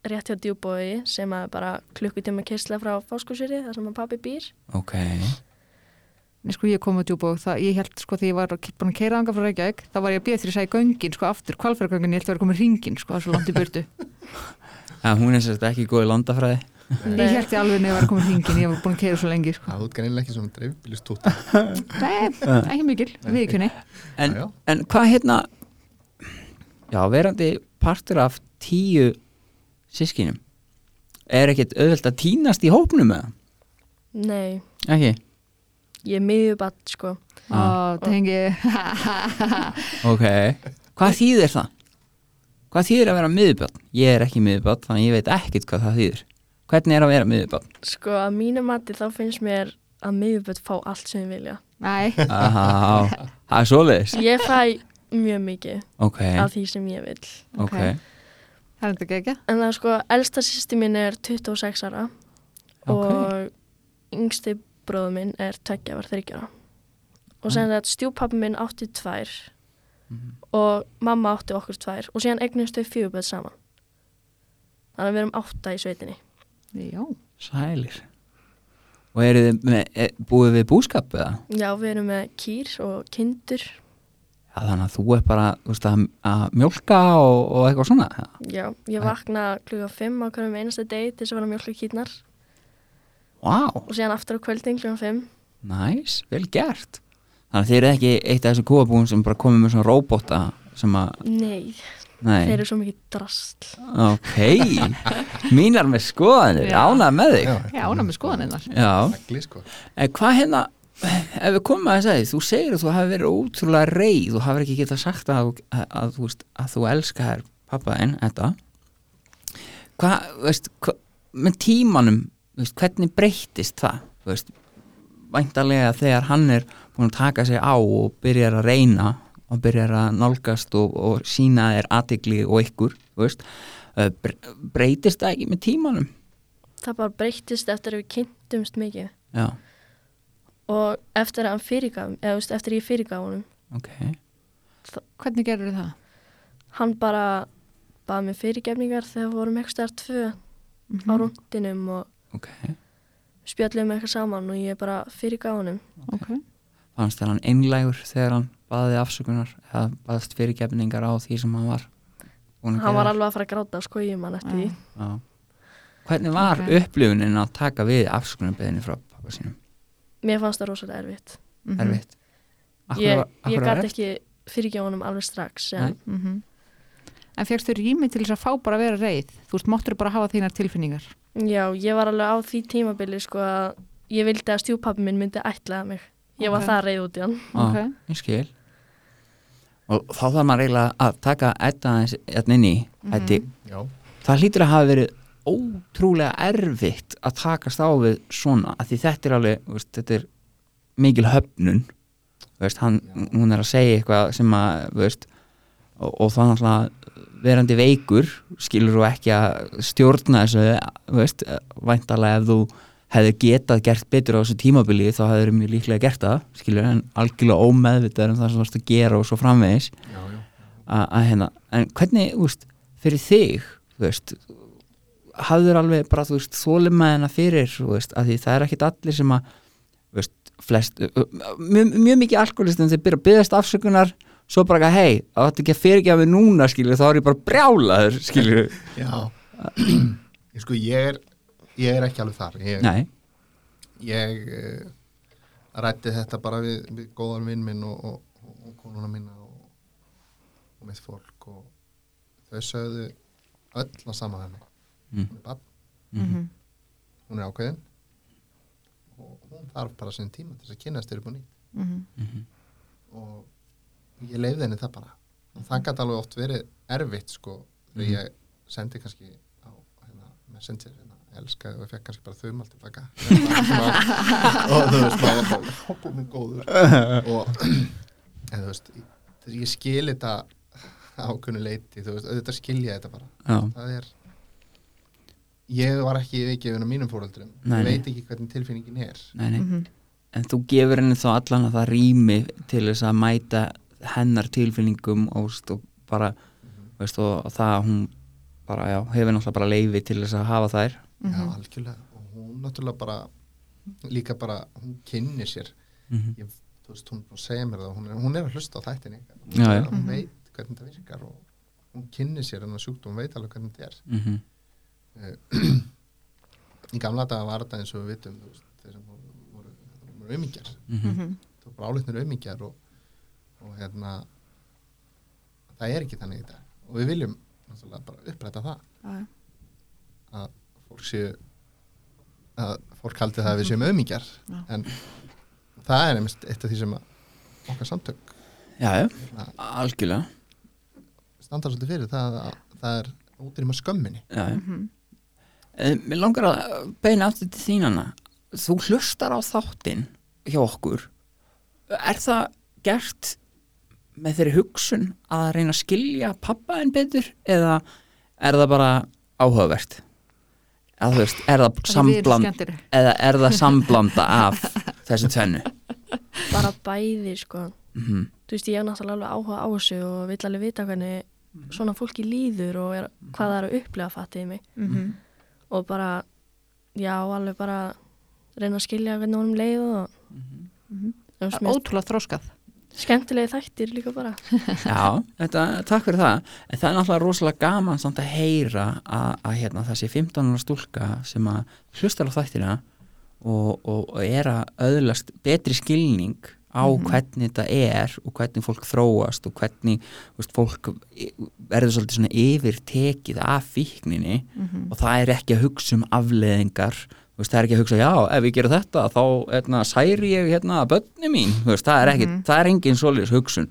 Rétt hjá djúbói, sem að bara klukkutíma kistla frá fáskursýri, þar sem að pappi býr. Ok. Nei, sko, ég kom á djúbók, það, ég held, sko, því ég var búin að keira anga frá Reykjavík, þá var ég að býða því að segja göngin, sko, aftur, kvalfæragöngin, ég held að vera komið ringin, sko, er svo langt í burtu. Ja, hún er sérst ekki góð í landafræði. Ég held ég alveg nefnir að vera komið ringin, ég var búin að keira svo lengi, sko. Er Nei, ekki mikil. En, en hérna, já, verandi partur af tíu sískinum, er ekkit auðvelt að týnast í hópnum með það? Nei, Ekki? ég er miðjubatt, sko. Ah. Ó, tengi, Ok. Hvað þýðir það? Hvað þýðir að vera miðubjörn? Ég er ekki miðubjörn, þannig ég veit ekkit hvað það þýðir. Hvernig er að vera miðubjörn? Sko, að mínu mati þá finnst mér að miðjubatt fá allt sem ég vilja. nei, Aha, það er svoleiðis. Ég fæ mjög mikið Ok, af því sem ég vil. ok. Það er þetta ekki En það er sko, elsta sýsti mín er 26 ára Ok. og yngsti bróðu minn er tveggja var þryggjara. Og sem þetta stjúpappi minn átti tvær Mhm. og mamma átti okkur tvær og síðan eignumst þau fjöguböð saman. Þannig að við erum átta í sveitinni. Já, Sælir. Og eru þið með, er, búið við búskap eða? Já, við erum með kýr og kindur. Já, þannig að þú er bara, veist, að, að mjólka og, og eitthvað svona. Já, ég vakna kluga 5 á hverjum einasta degi til þess að vera mjölka kýrnar Vá, og síðan aftur á kvöldin kluga 5. næs, vel gert. Þannig að þið eru ekki eitt af þessum kúabúum sem bara komið með svona róbóta sem að, Nei, nei. þeir eru svo mikið drastl. Ok, mínar með skoðanir, ánað með þig. Já, já, ána með Negli, sko. hvað hérna, ef við komum að þess að því, þú segir að þú hafi verið ótrúlega reið, þú hafi ekki getað sagt að, að, að, þú, veist, að þú elskar pappaðinn, þetta. Hvað, veist, hva, með tímanum, veist, hvernig breyttist það, veist, væntalega þegar hann er búin að taka sig á og byrjar að reyna og byrjar að nálgast og, og sína þér aðtegli og ykkur, veist, eh, bre- breytist það ekki með tímanum? Það bara breyttist eftir að við kynntumst mikið Já, og eftir að hann fyrirgaf, eða veist, eftir ég fyrirgaf honum, ok. Hvernig gerur það? hann bara baði mig fyrirgefningar þegar við vorum eitthvað tvö á Mhm. rúndinum og Ok, spjöllum eitthvað saman og ég bara fyrirgaf honum. Ok, fannst þér hann einlægur þegar hann baði afsökunar eða baðst fyrirgefningar á því sem hann var Hann var alveg að fara að gráta sko ég mann eftir því. Já. Hvernig var upplifunin að taka við afsökunarbeðinni frá pappa sínum? Mér fannst það rosalega erfitt. Mhm. Erfitt? Akkur Ég, var- af ég var gæti ekki fyrirgef honum alveg strax. En Mhm. En fegst þau rými til þess að fá bara að vera reið? Þú veist, máttur bara hafa þínar tilfinningar? já, ég var alveg á því tímabili sko að ég vildi að stjúpappi minn myndi ætlaða mig. Ég var Ok. það reyð út í hann. Ok. ég skil og þá þarf maður eiginlega að taka þetta aðeins hérna inn í Mhm. þetta, Já, það hlýtur að hafa verið ótrúlega erfitt að takast á við svona, að því þetta er alveg veist, þetta er mikil höfnun veist, hann, hún er að segja eitthvað sem að veist, og, og það náttúrulega verandi veikur skilur þú ekki að stjórna þessu væntalega ef þú hefði getað gert betur á þessu tímabili þá hefur mjög líklega gert það skilur, en algjörlega ómeðvitað um það sem þú varst að gera og svo framvegis já, já. að að hérna, en hvernig, þú veist, fyrir þig, þú veist hafður alveg bara, þú veist, þólimaðina fyrir, þú veist, að því það er ekkit allir sem að, þú veist, flest mjög, mjög mikið alkoholistum þeir byrja að byggast afsökunar svo bara ekki, hei, það átti ekki að fyrirgefa mig núna skilur, þá er ég bara brjálaður skilur, Já, ég sko ég er, ég er ekki alveg þar. Ég, nei. Ég uh, rætti þetta bara við, við góðan vinn minn og, og, og, konuna minna og, og mitt fólk og þau sögðu öll að sama henni Mm. hún er bann, Mhm. hún er ákveðin. Og hún þarf bara sinn tíma til þess að kynast þér upp á nýtt. Mhm. og ég leiði henni það bara. Og það gæti alveg oft verið erfitt sko þegar Mhm. ég sendi kannski á hérna, messenger hérna, elskaði og ég fekk kannski bara þaumal tilbaka. Og þú veist maður var bara hoppum minn góður. Og en, þú veist ég, ég skil þetta ákveðnu leiti þú veist, auðvitað skilja þetta bara. Já, það er ég var ekki yfirgefin á mínum fóröldrum ég veit ekki hvernig tilfinningin er. Nei, nei. Mhm. en þú gefur henni þá allan að það rými til þess að mæta hennar tilfinningum og, veist, og bara veist, og það að hún bara, já, hefur náttúrulega bara leifi til þess að hafa þær. Já, Mhm. algjörlega. Og hún náttúrulega bara líka bara, hún kynnir sér. Mm ég, þú veist, hún segja mér það hún er, hún er að hlusta á þættinni. Hún, Já, já. hún Mhm. veit hvernig það virkar og hún kynnir sér hennar sjúkdóm, hún veit alveg hvernig þetta er. -hmm. í gamla daga var þetta eins og við vitum þeir sem voru, voru, voru aumingjar Mhm. Mhm. það voru bara álitnir aumingjar og, og hérna það er ekki þannig í dag og við viljum bara uppræta það Já, já. að fólk séu að fólk haldi það að við séum aumingjar Já. en það er einmitt eitt af því sem okkar samtök já, já, hérna, algjörlega standa svolítið fyrir það að það er útrýma skömminni já, já. Mhm. Eh, Mér langar að beina aftur til þínana Þú hlustar á þáttinn hjá okkur Er það gert með þeirri hugsun að reyna að skilja pappa en betur eða er það bara áhugavert? Eða þú veist, er það Það er sambland eða er það samblanda af þessu tvennu? bara bæði sko Mm þú veist ég hef náttúrulega alveg áhuga á þessu og vill alveg vita hvernig svona fólki líður og er, hvað það er að upplega fattið mig Mhm. Og bara já alveg bara reyna að skilja hvernig honum leið og Mhm. þú Það er ótrúlega þróskað skemmtilegi þættir líka bara. Já, þetta, takk fyrir það. En það er náttúrulega rosalega gaman samt að heyra að, að hérna, þessi 15 ára stúlka sem að hlustar á þættina og, og, og er að öðlast betri skilning á hvernig þetta er og hvernig fólk þróast og hvernig veist, fólk verður svolítið svona yfirtekið af fíkninni Mhm. og það er ekki að hugsa um afleðingar veist, það er ekki að hugsa, já, ef ég gerir þetta þá hérna, særi ég hérna bönni mín, veist, það er ekki, Mhm. það er engin svoleiðis hugsun,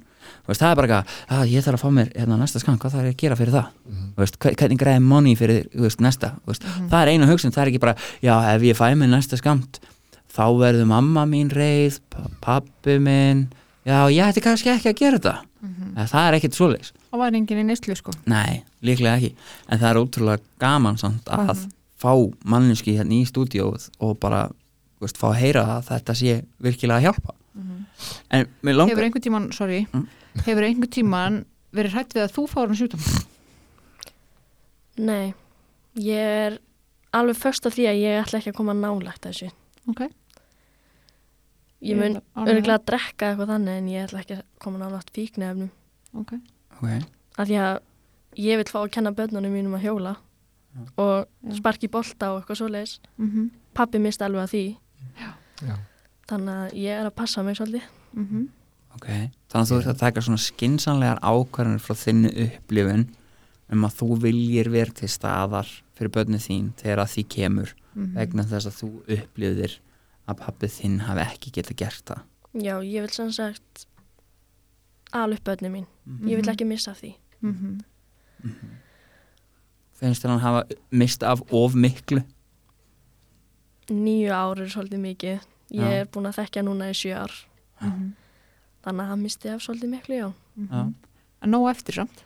það er bara eitthvað, að ég þarf að fá mér hérna næsta skam, hvað þarf ég að gera fyrir það Mhm. veist, hve- hvernig græði money fyrir næsta, veist, það er eina hugsun það er ekki bara, já, ef ég fæ mér næsta skamt þá verður mamma mín reið pa- pabbi minn. Já, ég ætti kannski ekki að gera þetta. Mhm. það er ekkit svoleiðis. Það var enginn í neyslu sko. Nei, líklega ekki. En það er ótrúlega gaman samt að Mhm. fá manneski hérna í stúdíóð og bara veist, fá að heyra að þetta sé virkilega að hjálpa. En mér langar Hefur einhvern tíman, sorry. Mm. Hefur einhvern tíman verið hrætt við að þú fáur hann sjúkdóm nei, ég er alveg först af því að ég ætla ekki að koma nálægt þessu Ok ég mun ánægð. örgulega að drekka eitthvað þannig en ég ætla ekki að koma nálægt fíknefnum Ok okay. af því að ég vil fá að kenna börnunum mínum að hjóla og Já. sparki bolta og eitthvað svoleiðis Mhm. pappi mist alveg að því Já. þannig að ég er að passa mig svolítið Mhm. ok, þannig að þú ert að taka svona skinsanlegar ákvarðanir frá þinni upplifun um að þú viljir vera til staðar fyrir börnið þín þegar að því kemur Mhm. vegna þess að þú upplifðir að pappið þinn hafi ekki getað gert það. Já, ég vil sem sagt alveg börnum mín. Ég vil ekki missa af því. Mhm. finnst þér hann hafa mist af of miklu? Nýju ár er svolítið mikið. Ég Já. er búin að þekkja núna í sjö ár. Mhm. þannig að hann misti af svolítið miklu, já. Já. En nóg eftir samt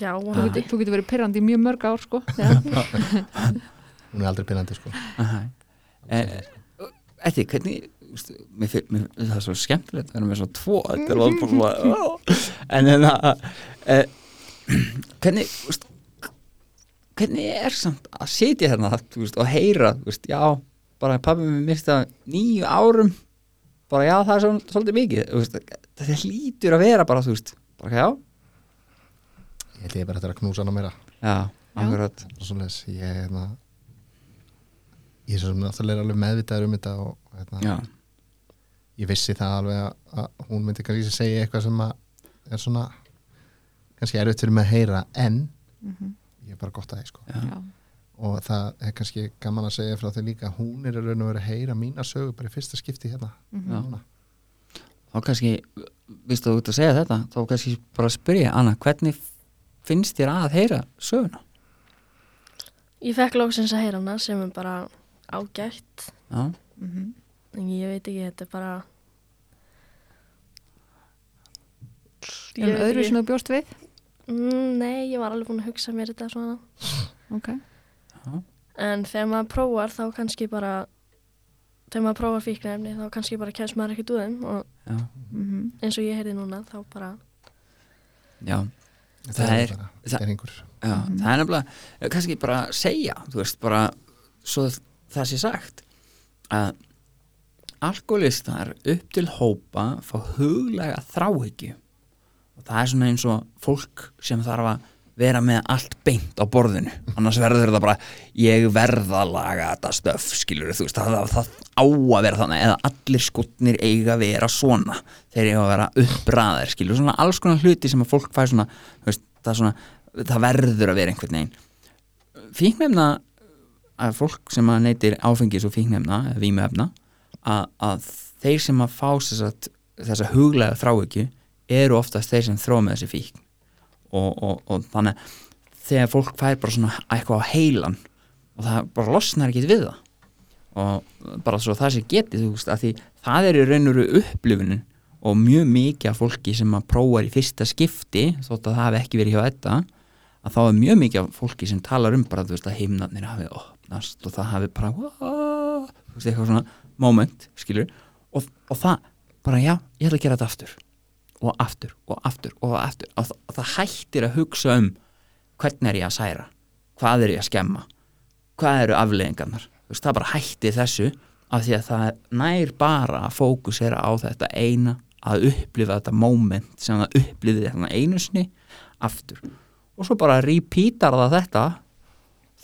já, Þú getur, þú getur verið pyrrandi í mjög mörg ár sko. Hún er aldrei pinnandi sko. Aha. Eh, Ætti, hvernig mér, mér, það er svo skemmtilegt að vera með svona tvo þetta er en en að e, hvernig veist, hvernig er samt að sitja hérna veist, og heyra veist, já, bara pabbi mér mista nýju árum bara já, það er svo, svolítið mikið þetta hlýtur að vera bara þú veist, bara já, held ég bara þetta að knúsa hana meira já, akkurat og svoleiðis ég hérna ég er svo sem náttúrulega alveg meðvitaður um þetta og hérna, já, ég vissi það alveg að, að hún myndi kannski segja eitthvað sem að er svona kannski erfitt fyrir mig að heyra en Mhm. ég er bara gott að það sko já, og það er kannski gaman að segja frá því líka hún er í raun og verið að heyra mína sögu bara í fyrsta skipti hérna. Já. núna. þá kannski vistu þú út að segja þetta þá kannski bara spyrja Anna, hvernig finnst þér að heyra söguna? ég fekk lóksins að heyra hana sem er bara ágætt já, Mhm. en ég veit ekki, þetta er bara Ég En veit öðru sem þú bjóst við? mm, Nei, ég var alveg búin að hugsa mér þetta svona Ok. En þegar maður prófar þá kannski bara þegar maður prófar fíknefni þá kannski bara kemst maður ekkert úr þeim og já, Mhm. eins og ég heyrði núna þá bara já, Það, Það er- bara það- geringur. já það er nefnilega, eh, kannski bara segja, þú veist, bara svo það sé sagt að alkoholistar upp til hópa fá huglega þráhyggju og það er svona eins og fólk sem þarf að vera með allt beint á borðinu. Annars verður þetta bara ég verð að laga þetta stöf skilur þú veist, það, það á að vera þannig eða allir skotnir eiga að vera svona. Þeir eiga að vera uppræðir skilur, svona alls konar hluti sem að fólk fær svona, veist, það, svona það verður að vera einhvern veginn. Fíknefna að fólk sem að neytir áfengis og fíknefna eða vímuefna að, að þeir sem að fá þess, þessa huglega þráhyggju eru oftast þeir sem þróa með þessi fíkn og, og, og þannig þegar fólk fær bara svona eitthvað á heilan og það bara losnar ekki við það. Og bara svo það sé getið þú veist að því það er í raun og veru upplifunin og mjög mikið af fólki sem að prófar í fyrsta skipti þótt að það hafi ekki verið hjá þetta að þá er mjög mikið af fólki sem talar um bara þú veist að heimnarnir hafi opnast og það hafi bara þú veist eitthvað svona moment skilur og, og það bara já, ég ætla að gera þetta aftur og aftur og aftur og aftur. Og það, og það hættir að hugsa um hvernig er ég að særa? Hvað er ég að skemma? Hvað eru afleðingarnar veist, það bara hættir þessu af því að það nær bara að fókusera á þetta eina að upplifa þetta moment sem það upplifið þetta einu sinni aftur. Og svo bara repeatar það þetta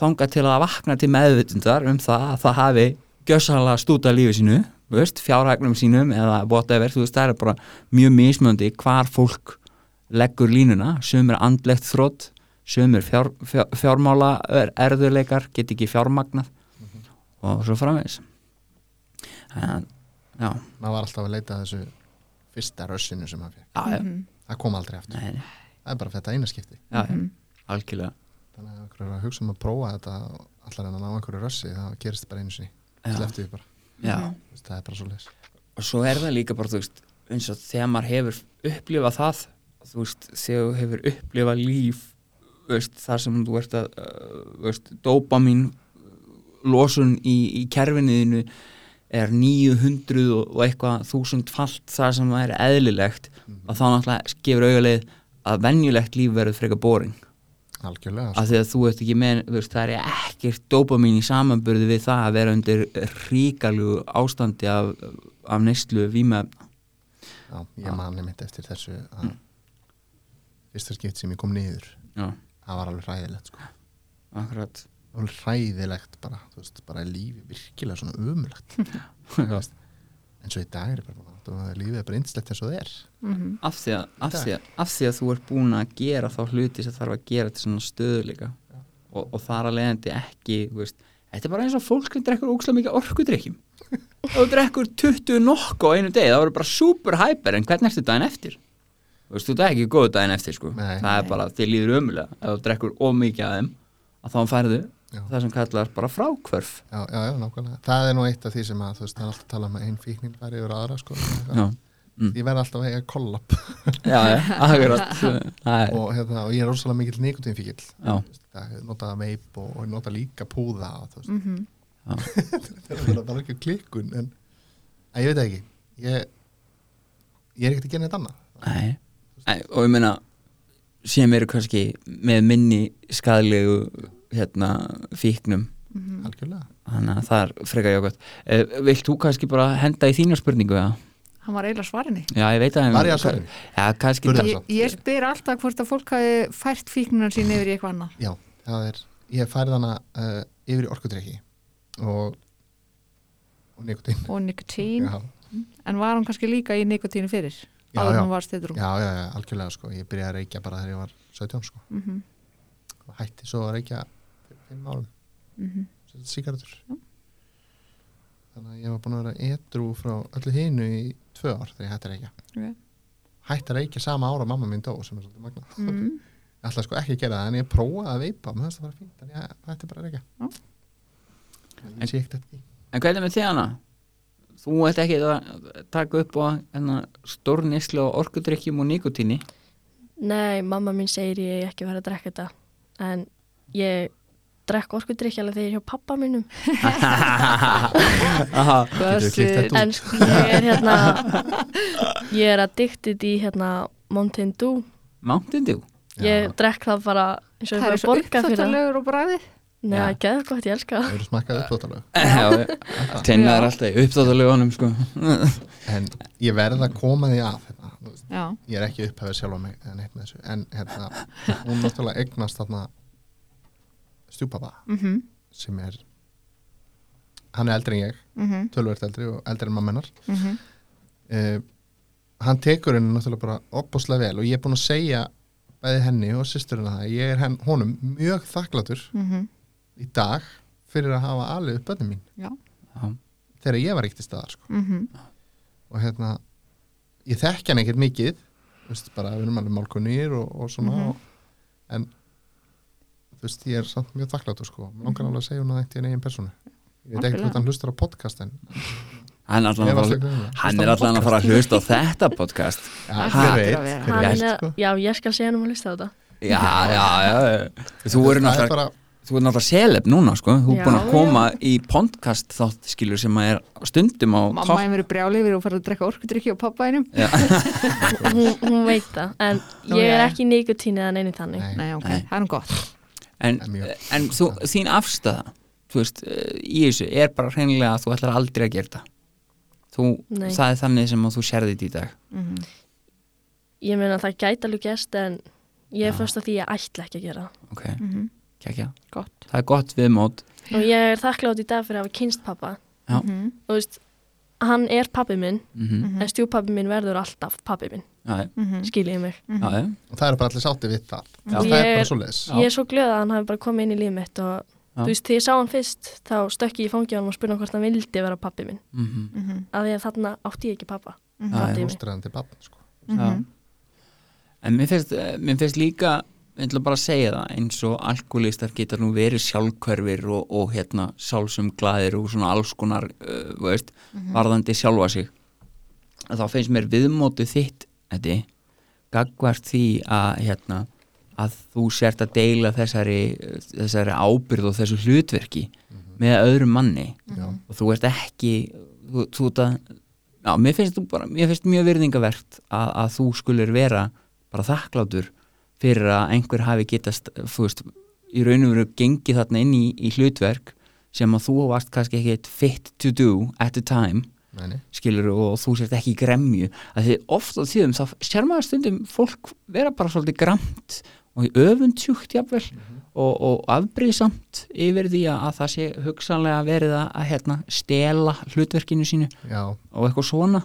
þangað til að vakna til meðvitundar um það að það hafi gjössalega stúta lífi sínu veist, fjárhagnum sínum eða whatever, þú veist, það er bara mjög mismöndi hvar fólk leggur línuna, sömur andlegt þrótt sömur fjár, fjár, fjármála er- erðuleikar, get ekki fjármagnað og svo framvegis. En, já, maður var alltaf að leita að þessu fyrsta rössinu sem maður fekk já, Mhm. það kom aldrei aftur, nei, það er bara þetta eina skipti. Já, já. Mhm. algjörlega. Þannig að hugsa um að prófa þetta allar en að ná einhverju rössi það gerist bara einu sinni, sleftu því bara það er bara svo leis og svo er það líka bara, þú veist eins og þegar maður hefur upplifað það þú veist, þegar þú hefur upplifað líf veist, þar sem þú ert að uh, veist, dópamin losun í, í kerfinniðinu er 900 og, eitthvað þúsund falt það sem það er eðlilegt og þá náttúrulega gefur auðvitað að venjulegt líf verður frekar boring algjörlega, af því að þú ert ekki með veist, það er ekkert dópamin í samanburði við það að vera undir ríkalugu ástandi af, af neyslu vímefna já, ég mani mitt eftir þessu að fyrsta skipt sem ég kom niður já, það var alveg hræðilegt sko. akkurat. Alveg hræðilegt bara, þú veist, bara lífi virkilega svona umulegt Já. En svo í dag er bara og lífið er bara einslegt eins og það er. Mhm. af því, að, af, því að, af því að þú ert búin að gera þá hluti sem þarf að gera til svona stöðuleika og, og þar að leiðandi ekki þú veist, þetta er bara eins og fólk sem drekkur ókslega mikið orkudrykkjum. Ef þú drekkur 20 nokk á einu degi þá verður bara super hyper en hvernig ertu daginn eftir? Þú veist, þú er ekki góð daginn eftir sko. Það er bara, þið líður ömulega ef þú drekkur ómikið af þeim að þá færðu Já. það sem kallar bara frákvörf já, já, já, nákvæmlega. Það er nú eitt af því sem að þú veist, það er alltaf að tala um að einn fíknin færi yfir aðra sko. já, mm. ég verð alltaf að eiga kollab já, já, akkurat. Og, hérna, og ég er rosalega mikill nikotínfíkil já, ég nota veip og, og nota líka púða veist, Mhm. það er bara- bara ekki klikkun en að, ég veit ekki. Ég, ég er ekkert að gera neitt annað. Nei. Nei, og ég meina sem eru kannski með minni skadlegu hérna, fíknum Mhm. algjörlega þannig að það er frekar jákvæmt eh, Vilt þú kannski bara henda í þína spurningu? Ja? Hann var eiginlega svarinni. Já, ég veit að Var ég að svarinu? Já, kannski Spurðu. Ég, ég spyr alltaf hvort að fólk hafi fært fíknunar sín yfir í eitthvað annað. já, það er, ég færði hana uh, yfir í orkudrykki og, og nikotín Og nikotín. já, En var hann kannski líka í nikotínu fyrir? Já, Áður já. en hún var stedrú. já, já, já, algjörlega sko ég byrjaði að reykja bara þegar ég var 17 sko Mm og hætti svo að reykja 5 árum -hmm. sigaretur þannig að ég var búin að vera edru frá öllu hinu í tvö ár þegar ég hætti að reykja Ok. hætti að reykja sama ára mamma mín dó sem er svolítið magna mm. ég ætla sko ekki að gera það en ég prófaði að veipa mér finnst það bara fínt en ég þetta er bara ekki Já. en ég sé ekkert eftir því En hvernig með þig hana? Þú ert ekki að taka upp á hérna, stórnislu og orkudrykkjum og nikotíni Nei, mamma mín segir ég ekki verið að drekka þetta en ég drekk orkudrykkjala þegar ég er hjá pappa mínum. En sko ég er hérna ég er addicted í hérna Mountain Dew. Mountain Dew? Ég drekk það bara eins og Það ég er svo að borga fyrir það. uppþáttalegur og bræðið Nei, það er geður gott, ég elska það. Það eru smakkað uppþóttalega Já, Tinna er alltaf í uppþáttalögunum sko. en ég verð að koma því að hérna, ég er ekki upphefið sjálf mig en eitt með þessu. En hérna, hún náttúrulega eignast þarna stjúpapa mhm, sem er hann er eldri en ég, mhm, tölvert eldri og eldri en mammenar mhm. Uh, hann tekur henni náttúrulega bara opbúslega vel og ég er búin að segja bæði henni og systurina það ég er henn, honum mjög þakklatur mhm, í dag fyrir að hafa alveg upp bönni mín. Já, Já. þegar ég var ekkert í staðar sko. mhm, og hérna ég þekki hann ekkert mikið þú veist, bara við erum alveg málkunnir og, og svona Mhm. og, en þú veist, ég er samt mjög þakklátur sko, langar alveg að segja hún að þetta er eigin persónu. Ég veit ekkert hvort hann hlustar á podcast en Hann er alltaf slegna Hann alltaf að fara að hlusta á þetta podcast. Já, er, sko. já, ég skal segja hann um að hlusta á þetta. Já, já, já Þú eru er náttúrulega Þú er náttúrulega seleb núna sko. Þú er Já, búin að koma í podcast þátt skilur sem að er stundum á mamma topp er verið brjálið við og farið að drekka orkudrykki og pappa einum hún, hún veit það, en Nú, ég er já. ekki nikotínið en einu þannig. Nei, Nei, ok, Nei. það er nú gott En, Það en þú, þín afstæða Þú veist, eh, í þessu er bara hreinlega að þú ætlar aldrei að gera þetta. Þú, það er þannig sem að þú sérði þetta í dag. Mhm. ég meina það gæti alveg gæst en ég er Já. fyrst að því ég ætla ekki að gera það. Ok, Mhm, kækja Gott. Það er gott viðmót. Og ég er þakklátt í dag fyrir að hafa kynst pappa Já. Mhm, og veist, hann er pappi minn. Mm mhm, en stjúpappi minn verður alltaf pappi minn Já, mhm, skiljið mig. Já, já. Og það er bara allir sátti við það. Það er er- bara svo leis Já. ég er svo glöð að hann hafi bara komið inn í líf mitt og Já. þú veist, þegar ég sá hann fyrst þá stökki ég í hann og spurði hann hvort hann vildi vera pappi minn. Mm mhm, að því að þarna átti ég ekki pappa mhm, í mig. fóstræðandi barn sko. mhm. En mér finnst, eh, mér finnst líka ég ætla bara að segja það eins og alkoholistar geta nú verið sjálfkörfir og, og hérna sálsum glæðir og svona alls konar uh, veist, varðandi sjálfa sig. Að þá finnst mér viðmótið þitt þetta gagvart því að hérna að þú sért að deila þessari, þessari ábyrð og þessu hlutverki með öðrum manni Já. og þú ert ekki þú, þú ert að já, mér finnst, þú bara, mér finnst mjög virðingavert að, að þú skulir vera bara þakklátur fyrir að einhver hafi getast þú veist, í raun og veru gengið þarna inn í, í hlutverk sem að þú varst kannski ekki fit to do at the time Nei, nei. skilur og þú sért ekki gremju. Að því oft á tíðum þá sér maður stundum fólk vera bara svolítið gramt og öfundsjúkt jafnvel og, og afbrýðsamt yfir því að, að það sé hugsanlega verið að, að hérna, stela hlutverkinu sínu Já, og eitthvað svona.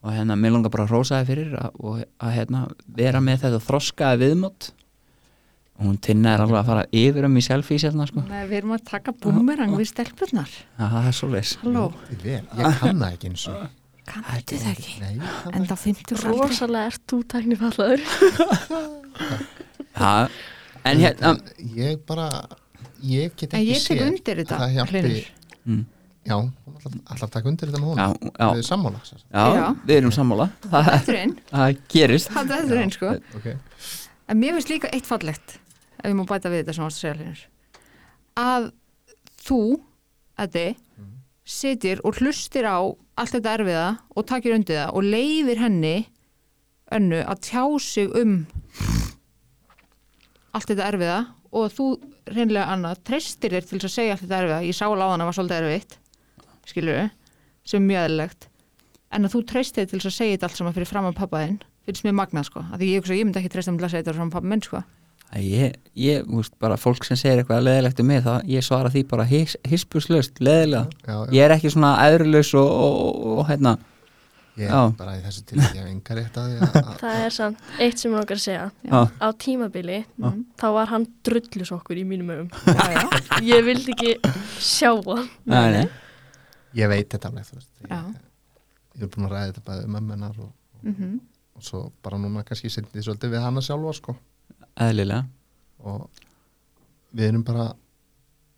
Og hérna, mér langar bara að rósa það fyrir að, að hérna, vera með þetta þroskaði viðmót og hún tinna er alveg að fara yfir um í selfies hérna sko, Nei, Við erum að taka búmerang við stelpunar að það er svo leis Halló, ég kann það ekki eins og kanntu það ekki? Nei, ég kann En það þá 50 aldrei rosalega ert þú tæknifallaður. Ja, en hérna ekki Ég bara, ég get ekki ég tek séð undir þetta, að Það hjálpi, mm, já, að taka undir þetta með hún já, já, Við erum sammála sem sagt. já, Já. við erum sammála. Það, er það gerist. Þetta er einn sko En mér finnst líka eitt fallegt ef ég má bæta við þetta sem varst að segja hlinur að þú Eddi sitir og hlustir á allt þetta erfiða og takir undir það og leifir henni önnu að tjá sig um allt þetta erfiða og þú reynlega annað treystir þér til að segja allt þetta erfiða. Ég sá láðan að var svolítið erfitt skilur sem er mjög eðlilegt. En að þú treystir þér til að segja þetta allt saman fyrir fram að pappa þinn finnst mér magnað sko, af því ég, ég myndi ekki treysta til að segja þetta fram að pappa minn sko ég, ég, þú veist, bara fólk sem segir eitthvað leðilegt um mig, það, ég svara því bara his, hispuslaust, leðilega já, já, ég er ekki svona æðrulaus og, og, og, og hérna, ég já. er bara í þessu til ég hef enga rétt að því að- að það er samt eitt sem ég langar að segja já, á tímabili Já. þá var hann drullusokkur í mínum já, já. ég vildi ekki sjá hann nei, nei. Ég veit þetta alveg, þú veist ég, Já. ég er búin að ræða þetta bæði um mömmunar og, Mm og svo bara núna kannski sendið svolítið við hana sjálfa sko eðlilega. Og við erum bara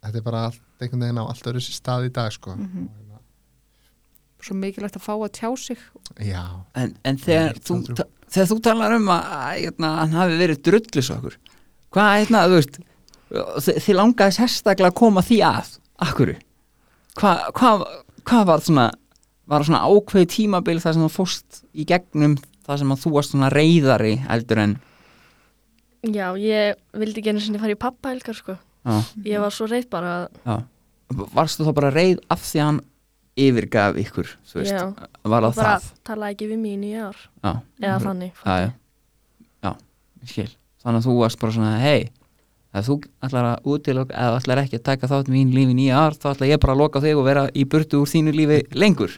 þetta er bara allt einhvern veginn á allt öðru stað í dag sko. Mhm. og, hérna, svo mikilvægt að fá að tjá sig. Já, En, en þegar, þú, ta- þegar þú talar um að, að hérna, hann hafi verið drullis okkur hvað, hérna, þú veist þi- þið langaði sérstaklega að koma því að akkur hvað hva, hva var svona var svona ákveði tímabil þar sem þú fórst í gegnum þar sem að þú varst svona reyðari heldur en Já, ég vildi ekki einu sinni fara í pappa helgar sko. já, Ég var svo reyð bara að já. varstu þá bara reyð af því að hann yfirgaf ykkur þú veist, Já. var það bara það tala ekki við mín í ár já, eða þannig já, já. já, ég skil þannig að þú varst bara svona, hei ef þú ætlar að útiloka eða ætlar ekki að taka þátt mín lífi nýja ár þá ætla ég bara að loka þig og vera í burtu úr þínu lífi lengur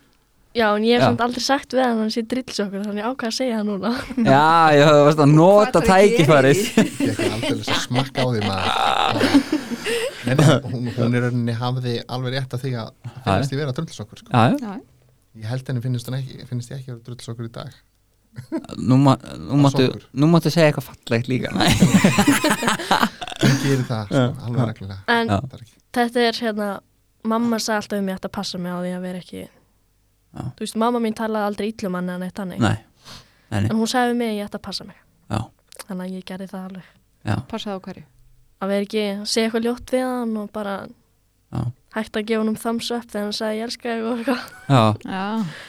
Já, en ég hef samt aldrei sagt við hann að hann sé drillsokkur þannig ég ákvað að segja það núna. Já, já, þú varst að nota að tækifærið. Ég ekki aldrei að smakka á því maður. Nei, hún, hún er rauninni hafði alveg rétt að því að finnst ég vera drullsokkur sko. já, já, Já, ég held henni finnst, ekki, finnst ég ekki vera drullsokkur í dag. Nú, ma nú, máttu, nú máttu segja eitthvað fallegt líka Nei. hún gerir það, sko, alveg reglulega. En þetta er hérna mamma sagði alltaf um mig að passa mig á því að vera ekki Já. Þú veist, mamma mín talaði aldrei íllum hann en eitt þannig. Nei, nei, nei, En hún sagði mig að ég ætti að passa mig. Já, Þannig að ég gerði það alveg. Já, passaði á hverju? Að vera ekki að segja eitthvað ljótt við hann og bara já, hægt að gefa hann um thumbs up þegar hann sagði ég elska þig og eitthvað. Já. Já,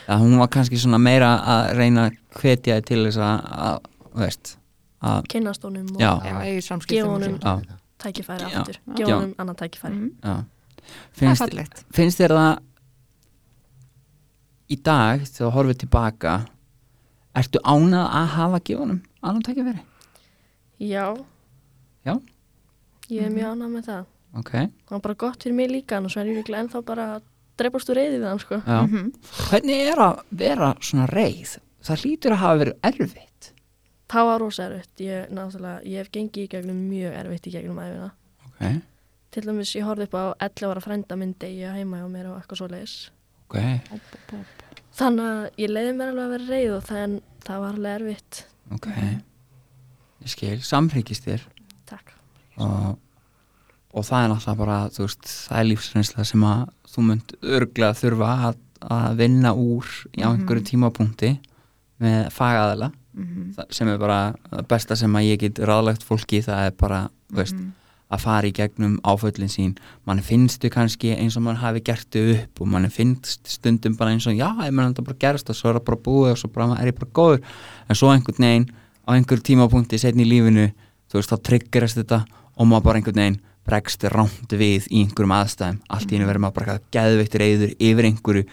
Já, hún var kannski svona meira að reyna að hvetja þig til þess að, að veist, að, kynnast honum og Gefa honum- tækifæri aftur. Gefa honum annað tækifæri. Mhm. já. Fallegt. finnst þér það í dag þegar þú horfið tilbaka ertu ánað að hafa gefunum annan tækifæri? Já. Já. Ég er mjög ánað með það. Ok, Það var bara gott fyrir mig líka en er ennþá bara dreipast úr reyði við hann sko. Já. Mhm. Hvernig er að vera svona reið? Það hlýtur að hafa verið erfitt. Það var rosa erfitt. Ég, ég hef gengið í gegnum mjög erfitt í gegnum æfina Ok, Til dæmis ég horfði upp á 11 ára frænda minn degja heima hjá mér og eitthvað svo leiðis ok. Þannig að ég leiði mér alveg að vera reið og þann það var alveg erfitt. Ok. Ég skil, samhryggist þér. Takk. Og, og það er náttúrulega bara veist, það er lífsreynsla sem að þú munt örglega þurfa að, að vinna úr í á einhverju tímapunkti með fagaðala Mhm. sem er bara það besta sem að ég get ráðlagt fólki það er bara þú veist, Mhm. Að fara í gegnum áföllin sín. Mann finnst þau kannski eins og mann hafi gert þau upp og mann finnst stundum bara eins og já, ég menn þetta bara gerst og svo er það bara búið og svo bara er ég bara góður. En svo einhvern veginn á einhver tímapunkti setni í lífinu, þú veist, þá triggerast þetta og maður bara einhvern veginn bregst rámt við í einhverjum aðstæðum. Allt í hennu verður maður bara geðveikt reyður yfir einhverju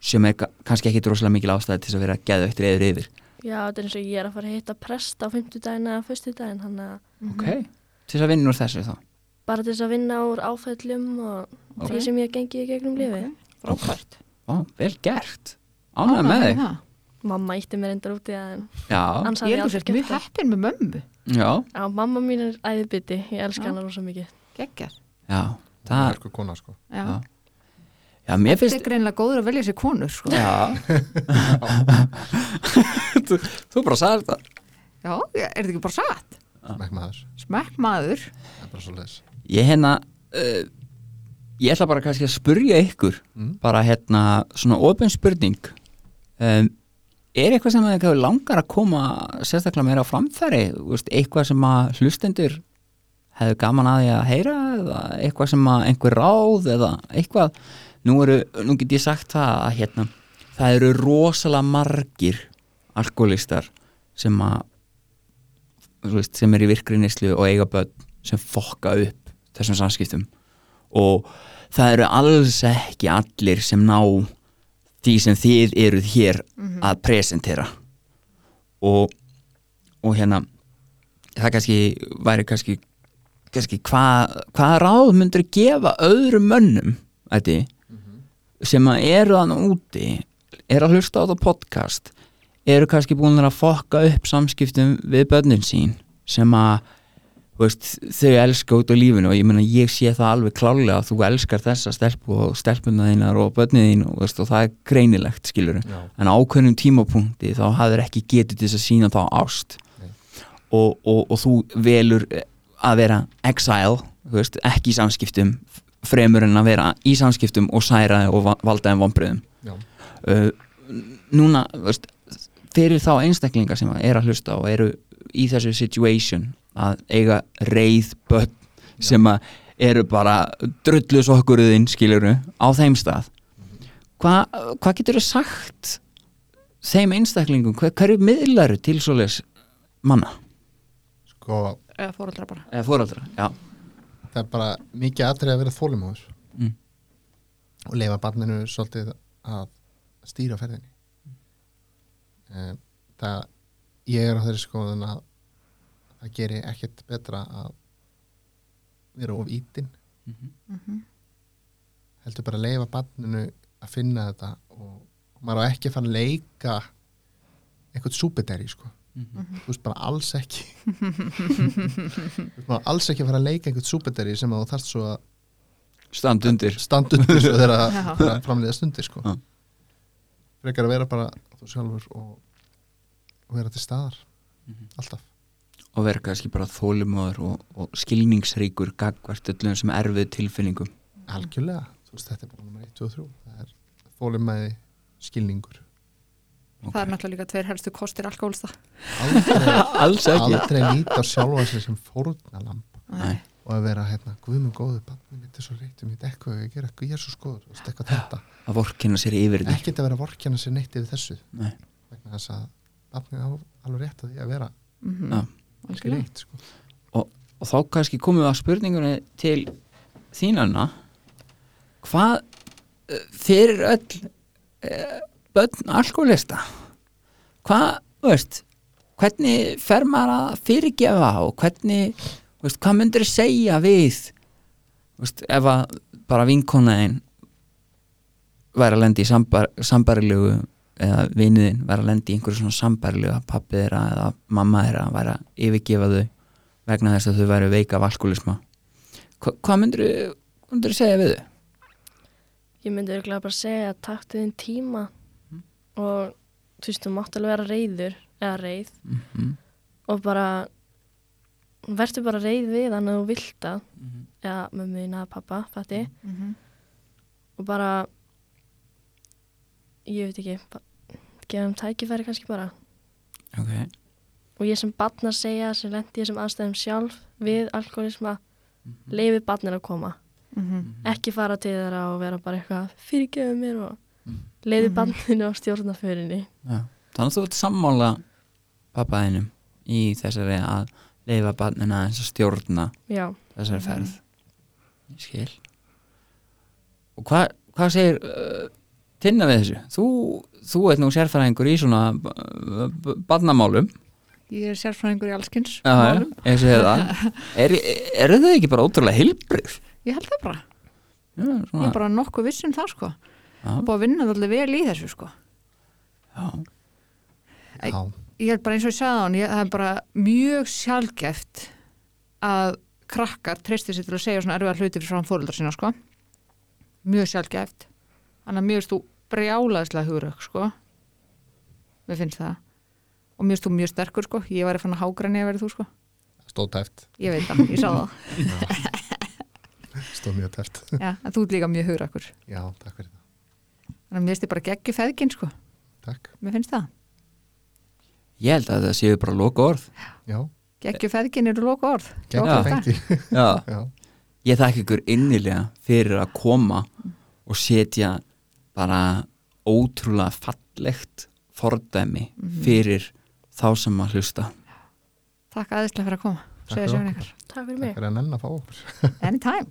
sem er ka- kannski ekki rosalega mikil ástæði til að vera geðveikt reyður yfir. Já, þetta er eins og ég er að fara að hitta prest á 50 daginn eða 1. daginn Þannig að ok, til þess að vinna úr þessu þá? Bara til þess að vinna úr áfællum og Ok. því sem ég hef gengið í gegnum lífi Frábært. Ó, vel gert, ánægð með þig. Mamma ítti mér endur út í það en já, hann Ég sagði held að þú aldrei sért mjög heppin með mömmu. Já, Já, mamma mín er æðibiti, ég elska hana rosa mikið. Gekkjar já það er eitthvað kona sko. Já, Já. já, mér Þetta er finnst greinlega góður að velja sér konur sko. já. Þú, þú bara sagði þetta Já, er þetta ekki bara satt? Smekk maður, Smekk maður það bara svo leis ég hérna uh, ég ætla bara kannski að spurja ykkur Mm. bara hérna svona ofin spurning. Um, er eitthvað sem þið langar að koma sérstaklega meira á framfæri? Veist, eitthvað sem að hlustendur hefðu gaman að því að heyra eða eitthvað sem að einhver ráð eða eitthvað? Nú, eru, nú get ég sagt það að hérna það eru rosalega margir alkoholistar sem að veist, sem er í virkri neyslu og eiga börn sem fokka upp þessum samskiptum. Og það eru alls ekki allir sem ná því sem þið eruð hér að presentera. Og, og hérna það kannski væri kannski, kannski hvað hva ráð myndur gefa öðrum mönnum ætti, sem að eru þannig úti eru að hlusta á þetta podcast eru kannski búin að fokka upp samskiptum við börnin sín sem að veist, þau elska út á lífinu og ég meina ég sé það alveg klálega að þú elskar þessa stelpu og stelpuna þínar og börnið þín og, veist, og það er greinilegt skilur Já. en ákveðnum tímapunkti þá hafður ekki getið þess að sína þá ást og, og, og þú velur að vera exile veist, ekki í samskiptum fremur en að vera í samskiptum og særa þig og va- valda þeim vonbröðum Já. uh, núna veist, fyrir þá einstaklinga sem er að hlusta og eru í þessu situation að eiga reið börn sem að eru bara drullu sokkuruðinn skiluru á þeim stað. Hvað hva getur þú sagt þeim einstaklingum, hver, hverju miðlaru til svoleiðis manna? Sko, eða fóröldra bara. Eða fóraldra, já. það er bara mikið atrið að vera þólimóður Mm. og leifa barninu svolítið að stýra ferðinni. Það ég er á þeirri skoðun að það geri ekkert betra að vera of ítin Mhm. heldur bara að leifa barninu að finna þetta og, maður á ekki að fara að leika einhvern súpederi sko þú veist bara alls ekki bara alls ekki að fara að leika einhvern súpederi sem að þú þarft svo að stand undir standa undir svo þegar Já. að framleiða stundir sko. Já. Frekar að vera bara þú sjálfur og, vera til staðar Mhm. alltaf. Og vera kannski bara þólumóður og, og skilningsríkur gagvart öllum sem erfið tilfinningum. Algjörlega, þú veist þetta er bara nummer 1, 2 og 3 það er þólimæði skilningur. Það er náttúrulega líka tveir helstu kostir alkoholsta aldrei, aldrei líta sjálfa sig sem fórnalamb Nei. Og að vera hérna, guðmund góðu barnið mitt er svo reynt, ég veit eitthvað ég gera ég er svo skoður, veist eitthvað þetta að vorkina sér yfir því ekkert að vera vorkjana sér neitt yfir þessu Nei. vegna þess að barnið á alveg rétt að því að vera Mhm. Já. ekki reitt sko. og þá kannski komum við að spurningunni til þínanna hvað eh, fyrir öll uh, börn alkoholista hvað, veist hvernig fer maður að fyrirgefa og hvernig, veist, hvað myndir segja við veist, ef að bara vinkonaðin væri að lendi í sambar, sambarilegu eða viniðin væri að lendi í einhverju svona sambarilegu að pappi þeirra eða mamma þeirra væri að yfirgefa þau vegna þess að þau væri veika af alkoholisma Hva, hvað myndir myndir segja við þau? Ég myndi örgulega bara segja að taktu þinn tíma og þú veist, þú mátt alveg vera reyður eða reyð Mm -hmm. og bara verður bara reyð við hann að þú vilt það Mhm. eða mömmu þín eða pappa, fætti Mhm. og bara ég veit ekki gefa þeim tækifæri kannski bara. Ok, og ég sem barn að segja sem lendi ég sem aðstæðum sjálf við alkoholisma leifi barnin að koma. Mhm. ekki fara til þeirra og vera bara eitthvað fyrirgefu mér og leiði Mhm. barninu á stjórnaförinni já. Þannig að þú ert sammála pappaðinum í þessari að leifa barnina eins að stjórna já, þessari ferð. Ég skil. Og hvað hva segir uh, tinna við þessu? Þú, þú ert nú sérfæðingur í svona uh, barnamálum. Ég er sérfræðingur í segi það. Er, er þau ekki bara ótrúlega heilbrið? ég held það bara, Já, ég er bara nokkuð viss um það sko. Já, búið að vinna allir vel í þessu sko. Já, Já, ég held bara eins og ég sagði á hann það er bara mjög sjálfgeft að krakkar treysti sér til að segja svona erfiðar hluti fyrir fram fóruldar sína sko. Mjög sjálfgeft þannig að mjög veist þú brjálaðislega hugurök sko. Við finnst það. Og mjög veist þú mjög sterkur sko. Ég væri fann að hágræni að verið þú sko. Stóð tæft ég veit það, ég sá það. Stóð mjög tæft Já, en þú ert líka mjög hugurökkur Já, takk fyrir það, þannig að mér finnst þið bara geggju feðgin sko. Takk. Mér finnst það, ég held að það séu bara loka orð Já, geggju feðgin eru loka orð ég þakka ykkur innilega fyrir að koma og setja bara ótrúlega fallegt fordæmi fyrir þá sem að hlusta. Takk aðeinslega fyrir að koma. Takk fyrir okkur. takk fyrir mig. takk fyrir að nenn að fá okkur. Anytime